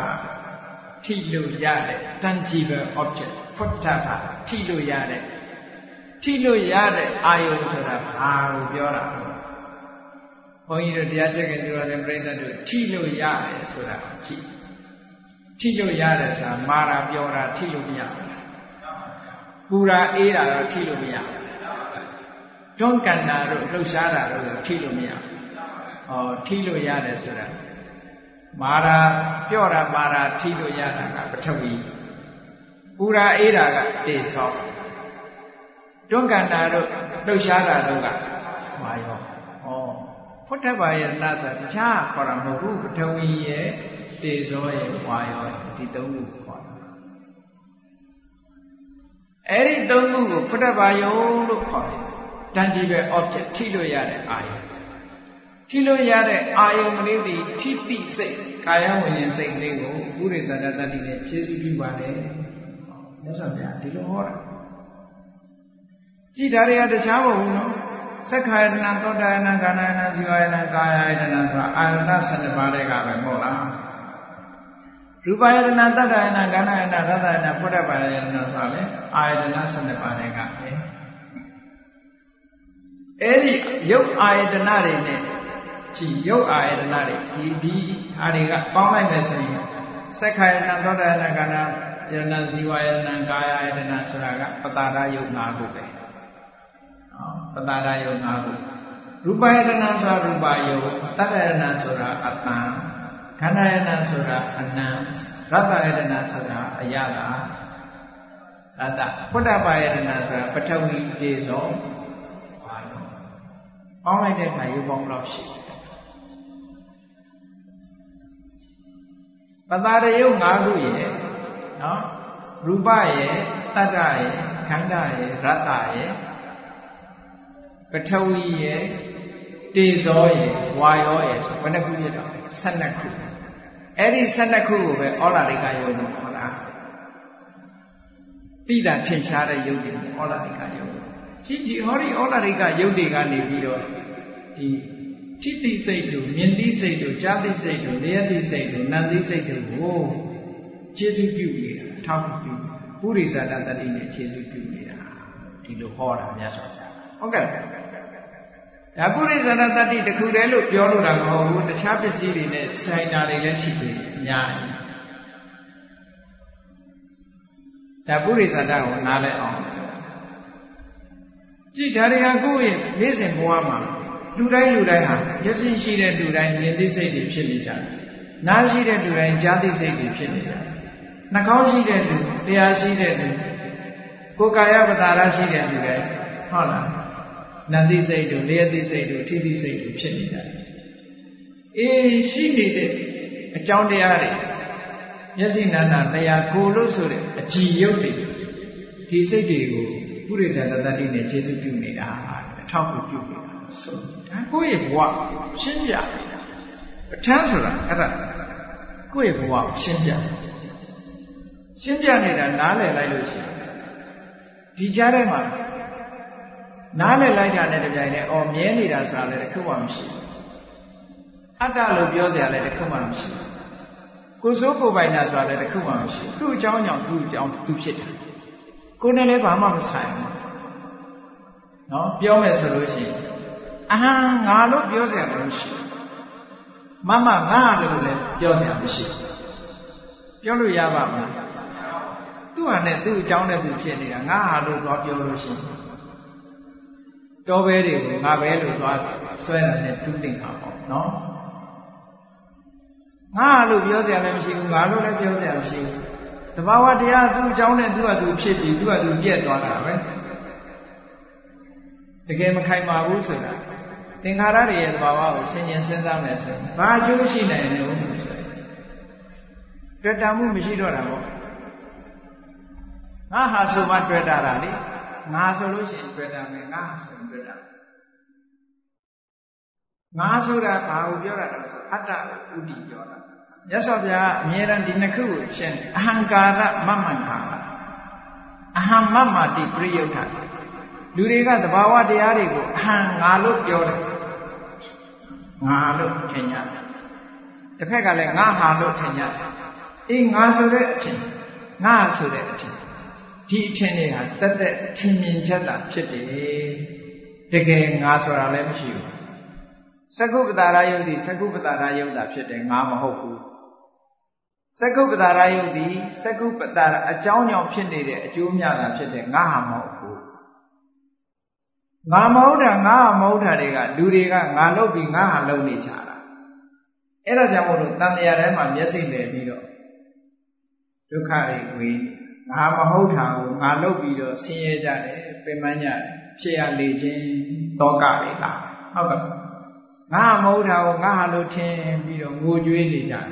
Speaker 1: ထိလို့ရတဲ့ tangible object ဖုတ္တဘာထိလို့ရတဲ့ထိလို့ရတဲ့အာယုံဆိုတာဘာကိုပြောတာ ဘုန်းကြီးတို့တရားချက်ခင်သူတော်စင်ပြိဿတို့ထိလို့ရတယ်ဆိုတာကြည့်ထိလို့ရတယ်ဆိုတာမာရာပြောတာထိလို့မရဘူးပူရာအေးတာတော့ထိလို့မရဘူးတွန်းကန်တာတို့လှုပ်ရှားတာတို့ထိလို့မရဘူးဟောထိလို့ရတယ်ဆိုတာမာရာပြောတာမာရာထိလို့ရတာကပထဝီပူရာအေးတာကတေသောတွန်းကန်တာတို့လှုပ်ရှားတာတို့ကမာယော ဖုထဘာယနာဆိုတခြားခေါ်တာမဟုတ်ဘူးပထဝီရဲ့တေဇောရဲ့ဝါယောဒီသုံးခုခေါ်တာအဲ့ဒီသုံးခုကိုဖုထဘာယောလို့ခေါ်တယ်တန်ကြီးပဲ object ထိလို့ရတဲ့အာယုထိလို့ရတဲ့အာယုကလေးဒီထိတိစိတ်ကာယဝိညာဉ်စိတ်လေးကိုဥရိသဒတတိနဲ့ဖြည့်ဆည်းပြုပါတယ်မြတ်စွာဘုရားဒီလိုဟောတာကြည်ဓာရီကတခြားမဟုတ်ဘူးနော် သက္ခာယတနာသောတာယနာကာနာယနာဇီဝယနာကာယယတနာဆိုတာအာယတနာ12ပါးတဲ့ကပဲမဟုတ်လားရူပယတနာသတ္တယနာကာနာယနာသတ္တယနာပုဒ္ဒပါယတနာဆိုတာလေအာယတနာ12ပါးတဲ့ကပဲအဲ့ဒီရုပ်အာယတနာတွေနဲ့ကြည်ရုပ်အာယတနာတွေဒီဒီအားတွေကပေါင်းလိုက်မယ်ဆိုရင်သက္ခာယတနာသောတာယနာကာနာယတနာဇီဝယတနာကာယယတနာဆိုတာကပတာရယုတ်၅ခုပဲ ပတာရယုံ၅ခုရူပယတနာဆိုတာရူပယုံတတ္တယတနာဆိုတာအတ္တခန္ဓာယတနာဆိုတာအနံရတ္တယတနာဆိုတာအယတာရတ္တဖုဒ္ဓပါယတနာဆိုတာပထဝီတေဇောဘာယောပေါင်းလိုက်တဲ့အခါရုပ်ပေါင်းတော့ရှိပတာရယုံ၅ခုရဲ့နော်ရူပရဲ့တတ္တရဲ့ခန္ဓာရဲ့ရတ္တရဲ့ ပထဝီရဲ့တေဇောရဲ့ဝါယောရဲ့ဘယ်နှခုဖြစ်တော့12ခုအဲ့ဒီ12ခုကိုပဲဩလာရိကယုတ်လို့ခေါ်တာတိတာထင်ရှားတဲ့ယုတ်တွေဩလာရိကယုတ်ကြည့်ကြည့်ဟောဒီဩလာရိကယုတ်တွေကနေပြီးတော့ဒီထိတိစိတ်တို့မြင်တိစိတ်တို့ကြားတိစိတ်တို့လျက်တိစိတ်တို့နံတိစိတ်တို့ကိုခြေစုပြုနေတာထောက်ပြုပုရိသတာတတိနဲ့ခြေစုပြုနေတာဒီလိုဟောတာမြတ်စွာဘုရားဟုတ်ကဲ့ ဒါပုရိသနာတတ္တိတခုတည်းလို့ပြောလို့တာမဟုတ်ဘူးတခြားပစ္စည်းတွေနဲ့ဆိုင်တာတွေလည်းရှိသေးတယ်အများကြီးဒါပုရိသတာကိုနားလဲအောင်ကြည့်ဒါတွေကကိုယ့်ရဲ့နေ့စဉ်ဘဝမှာလူတိုင်းလူတိုင်းဟာမျက်စိရှိတဲ့လူတိုင်းမြင်သိစိတ်တွေဖြစ်နေကြတယ်။နားရှိတဲ့လူတိုင်းကြားသိစိတ်တွေဖြစ်နေကြတယ်။နှာခေါင်းရှိတဲ့လူတရားရှိတဲ့လူကိုယ်ကာယပတာရရှိတဲ့လူတိုင်းဟုတ်လား။ နန္တိစိတ်တို့လျက်သိစိတ်တို့ထိသိစိတ်တို့ဖြစ်နေကြတယ်။အေးရှိနေတဲ့အကြောင်းတရားတွေမျက်စိနာနာတရားကိုလို့ဆိုတဲ့အကြည်ရုပ်တွေဒီစိတ်တွေကိုပုရိသတတ္တိနဲ့ခြေစုပြုနေတာအထောက်အကူပြုနေတာဆိုဒါကိုယ့်ရဲ့ဘဝရှင်းပြပဋ္ဌာန်းဆိုတာအဲ့ဒါကိုယ့်ရဲ့ဘဝကိုရှင်းပြရှင်းပြနေတာနားလည်လိုက်လို့ရှိရင်ဒီကြားထဲမှာ နားလည်လိုက်တာနဲ့တပြိုင်တည်းအော်မြဲနေတာဆိုတာလည်းတစ်ခုမှမရှိဘူးအတ္တလို့ပြောစရာလည်းတစ်ခုမှမရှိဘူးကိုစိုးကိုပိုင်တာဆိုတာလည်းတစ်ခုမှမရှိဘူးသူ့အကြောင်းကြောင့်သူ့အကြောင်းသူဖြစ်တာကိုယ်နဲ့လည်းဘာမှမဆိုင်ဘူးနော်ပြောမယ်ဆိုလို့ရှိရင်အဟံငါလို့ပြောစရာလည်းမရှိဘူးမမငါလို့လည်းပြောစရာမရှိဘူးပြောလို့ရပါမလားသူ့ဟာနဲ့သူ့အကြောင်းနဲ့သူဖြစ်နေတာငါဟာလို့တော့ပြောလို့ရှိရင် တောဘဲတွေကိုငါပဲလို့သွားဆွဲတာနဲ့တူးတင်တာပေါ့နော်ငါလို့ပြောစရာလည်းမရှိဘူးငါလို့လည်းပြောစရာမရှိဘူးတဘာဝတရားသူ့အကြောင်းနဲ့သူ့ဟာသူဖြစ်ပြီးသူ့ဟာသူပြက်သွားတာပဲတကယ်မခိုင်ပါဘူးဆိုတာသင်္ခါရတွေရဲ့တဘာဝကိုဆင်ញင်စဉ်းစားမယ်ဆိုရင်ဘာအကျိုးရှိနိုင်လဲဆိုရင်တွေ့တာမှုမရှိတော့တာပေါ့ငါဟာဆိုမှတွေ့တာတာလေ ငါဆိုလို့ရှိရင်တွေ့တာမယ်ငါဆိုရင်တွေ့တာငါဆိုတာဘာကိုပြောတာလဲဆိုအတ္တကိုဥတည်ပြောတာမြတ်စွာဘုရားအမြဲတမ်းဒီနှစ်ခုကိုရှင်းတယ်အဟံကာရမမ္မံကာရအဟံမမ္မာတိပရိယုထလူတွေကသဘာဝတရားတွေကိုအဟံငါလို့ပြောတယ်ငါလို့ထင်ကြတယ်တစ်ဖက်ကလည်းငါဟာလို့ထင်ကြတယ်အေးငါဆိုတဲ့အထင်ငါဆိုတဲ့အထင် ဒီအထင်တွေဟာတက်တက်ထင်မြင်ချက်တာဖြစ်တယ်တကယ်ငါဆိုတာလည်းမရှိဘူးသက္ကုပ္ပတာရယုတ်ဒီသက္ကုပ္ပတာရယုတ်တာဖြစ်တယ်ငါမဟုတ်ဘူးသက္ကုပ္ပတာရယုတ်ဒီသက္ကုပ္ပတာအကြောင်းကြောင့်ဖြစ်နေတဲ့အကျိုးများတာဖြစ်တယ်ငါဟာမဟုတ်ဘူးငါမဟုတ်တာငါဟာမဟုတ်တာတွေကလူတွေကငါလုပ်ပြီးငါဟာလုပ်နေကြတာအဲ့ဒါကြောင့်မို့လို့တန်တရားထဲမှာမျက်စိလည်ပြီးတော့ဒုက္ခတွေဝေးငါ မဟုတ်တာကိုငါလုပ်ပြီးတော့ဆင်းရဲကြတယ်ပြင်ပန်းကြတယ်ဖြစ်ရလေခြင်းတောကတွေလာဟုတ်ကဲ့ငါမဟုတ်တာကိုငါဟာလို့ထင်ပြီးတော့ငိုကြွေးနေကြတယ်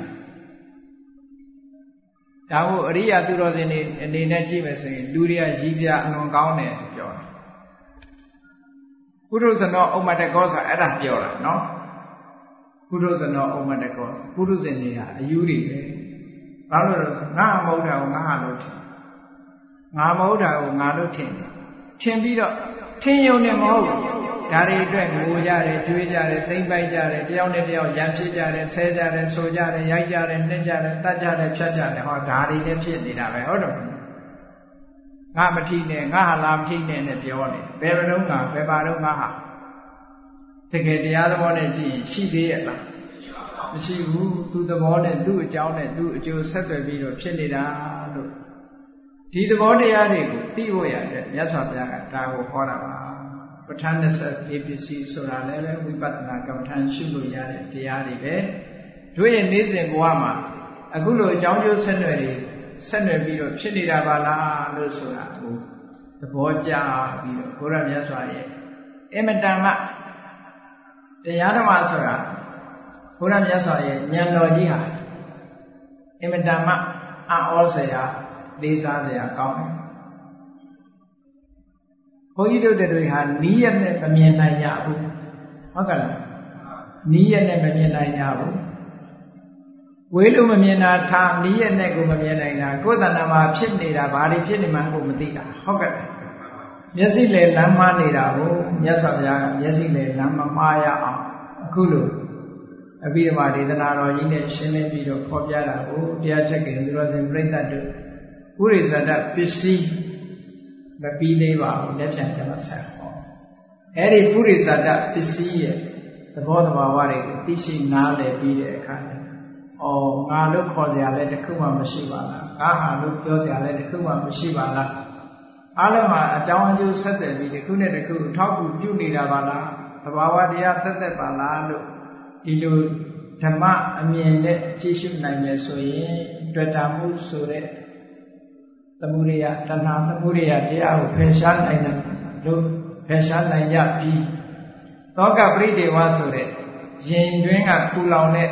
Speaker 1: ဒါကိုအရိယာသူတော်စင်တွေအနေနဲ့ကြည့်မယ်ဆိုရင်လူတွေကရည်စရာအလွန်ကောင်းတယ်ပြောတယ်ပုရုဇနောဥမ္မတကောဆိုအဲ့ဒါပြောတာနော်ပုရုဇနောဥမ္မတကောပုရုဇင်တွေဟာအယူတွေပဲဘာလို့လဲငါမဟုတ်တာကိုငါဟာလို့ထင် ငါမဟုတ်တာကိုငါလို့ထင်ထင်ပြီးတော့ထင်ယုံနေမဟုတ်ဘူးဒါတွေအတွက်ငိုကြတယ်ကြွေးကြတယ်သိမ့်ပိုက်ကြတယ်တယောက်နဲ့တယောက်ရံဖြစ်ကြတယ်ဆဲကြတယ်ဆိုကြတယ်ရိုက်ကြတယ်နှိမ့်ကြတယ်တတ်ကြတယ်ဖြတ်ကြတယ်ဟောဒါတွေလည်းဖြစ်နေတာပဲဟုတ်တယ်ငါမထိနဲ့ငါဟာလာမထိနဲ့နဲ့ပြောနေဘယ်ဘလုံးကဘယ်ပါတော့ငါဟာတကယ်တရားသဘောနဲ့ကြည့်ရင်ရှိသေးရဲ့လားမရှိဘူးသူသဘောနဲ့သူ့အကြောင်းနဲ့သူ့အကျိုးဆက်သွယ်ပြီးတော့ဖြစ်နေတာလို့ ဒီသဘောတရားတွေကိုသိဖို့ရတဲ့မြတ်စွာဘုရားကဒါကိုဟောတာပါပဋ္ဌာန်း20 APC ဆိုတာလည်းပဲဝိပဿနာကမ္မထမ်းရှုလို့ရတဲ့တရားတွေပဲတို့ရဲ့နေ့စဉ်ဘဝမှာအခုလိုအကြောင်းကျိုးဆက်နွယ်တွေဆက်နွယ်ပြီးတော့ဖြစ်နေတာပါလားလို့ဆိုတာကိုသဘောကျပြီးတော့ဘုရားမြတ်စွာရဲ့အမတန်မှတရားဓမ္မဆိုတာဘုရားမြတ်စွာရဲ့ဉာဏ်တော်ကြီးဟာအမတန်မှအံ့ဩစရာ လေးစားစရာကောင်းတယ်ဘုန်းကြီးတို့တွေဟာနီးရနဲ့မမြင်နိုင်ကြဘူးဟုတ်ကဲ့လားနီးရနဲ့မမြင်နိုင်ကြဘူးဝေးလို့မမြင်တာထားနီးရနဲ့ကိုမမြင်နိုင်တာကိုယ်တဏ္ဍာမှာဖြစ်နေတာဘာတွေဖြစ်နေမှန်းကိုမသိတာဟုတ်ကဲ့မျက်စိလေလမ်းမနေတာကိုမြတ်စွာဘုရားကမျက်စိလေလမ်းမမှားရအောင်အခုလိုအဘိဓမ္မာဒေသနာတော်ကြီးနဲ့ရှင်းလင်းပြီးတော့ဖော်ပြတာကိုတရားချက်ကင်သူတော်စင်ပြိဋ္ဌတ်တို့ ဥရိဇဒပစ္စည်းမပြီးသေးပါဘူးလက်ဖြန်ကျမှဆက်ဟောအဲ့ဒီပုရိဇဒပစ္စည်းရဲ့သဘောတဘာဝတွေကိုသိရှိနားလည်ပြီးတဲ့အခါကျအော်ငါလို့ခေါ်စရာလည်းတစ်ခုမှမရှိပါလားငါဟာလို့ပြောစရာလည်းတစ်ခုမှမရှိပါလားအားလုံးမှာအကြောင်းအကျိုးဆက်တယ်ပြီးတစ်ခုနဲ့တစ်ခုထောက်ကူပြုနေတာပါလားသဘာဝတရားသက်သက်ပါလားလို့ဒီလိုဓမ္မအမြင်နဲ့ကြည့်ရှုနိုင်မယ်ဆိုရင်တွေ့တာမှုဆိုတဲ့ သမှုရိယတဏှာသမှုရိယတရားကိုဖယ်ရှားနိုင်တယ်လို့ဖယ်ရှားနိုင်ရပြီးသောကပရိဒေဝဆိုတဲ့ရင်တွင်းကပူလောင်တဲ့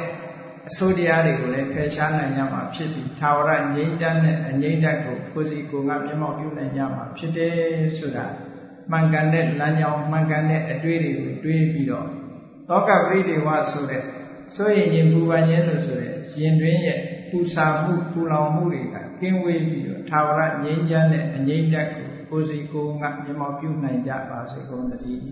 Speaker 1: အဆိုးတရားတွေကိုလည်းဖယ်ရှားနိုင်ကြမှာဖြစ်ပြီးသာဝရငြိမ်းချမ်းတဲ့အငြိမ့်တက်ကိုကိုယ်စီကိုယ်ကမျက်မှောက်ပြုနိုင်ကြမှာဖြစ်တယ်ဆိုတာမှန်ကန်တဲ့လမ်းကြောင်းမှန်ကန်တဲ့အတွေ့အကြုံကိုတွေးပြီးတော့သောကပရိဒေဝဆိုတဲ့ဆိုရင်ရင်ပူပန်ခြင်းလို့ဆိုတဲ့ရင်တွင်းရဲ့ပူစာမှုပူလောင်မှုတွေက ကင်းဝေးပြီးတော့သာဝရငြိမ်းချမ်းတဲ့အငြိမ့်တက်ကိုကိုယ်စီကိုယ်ကမျက်မှောက်ပြုနိုင်ကြပါစေကုန်သတည်း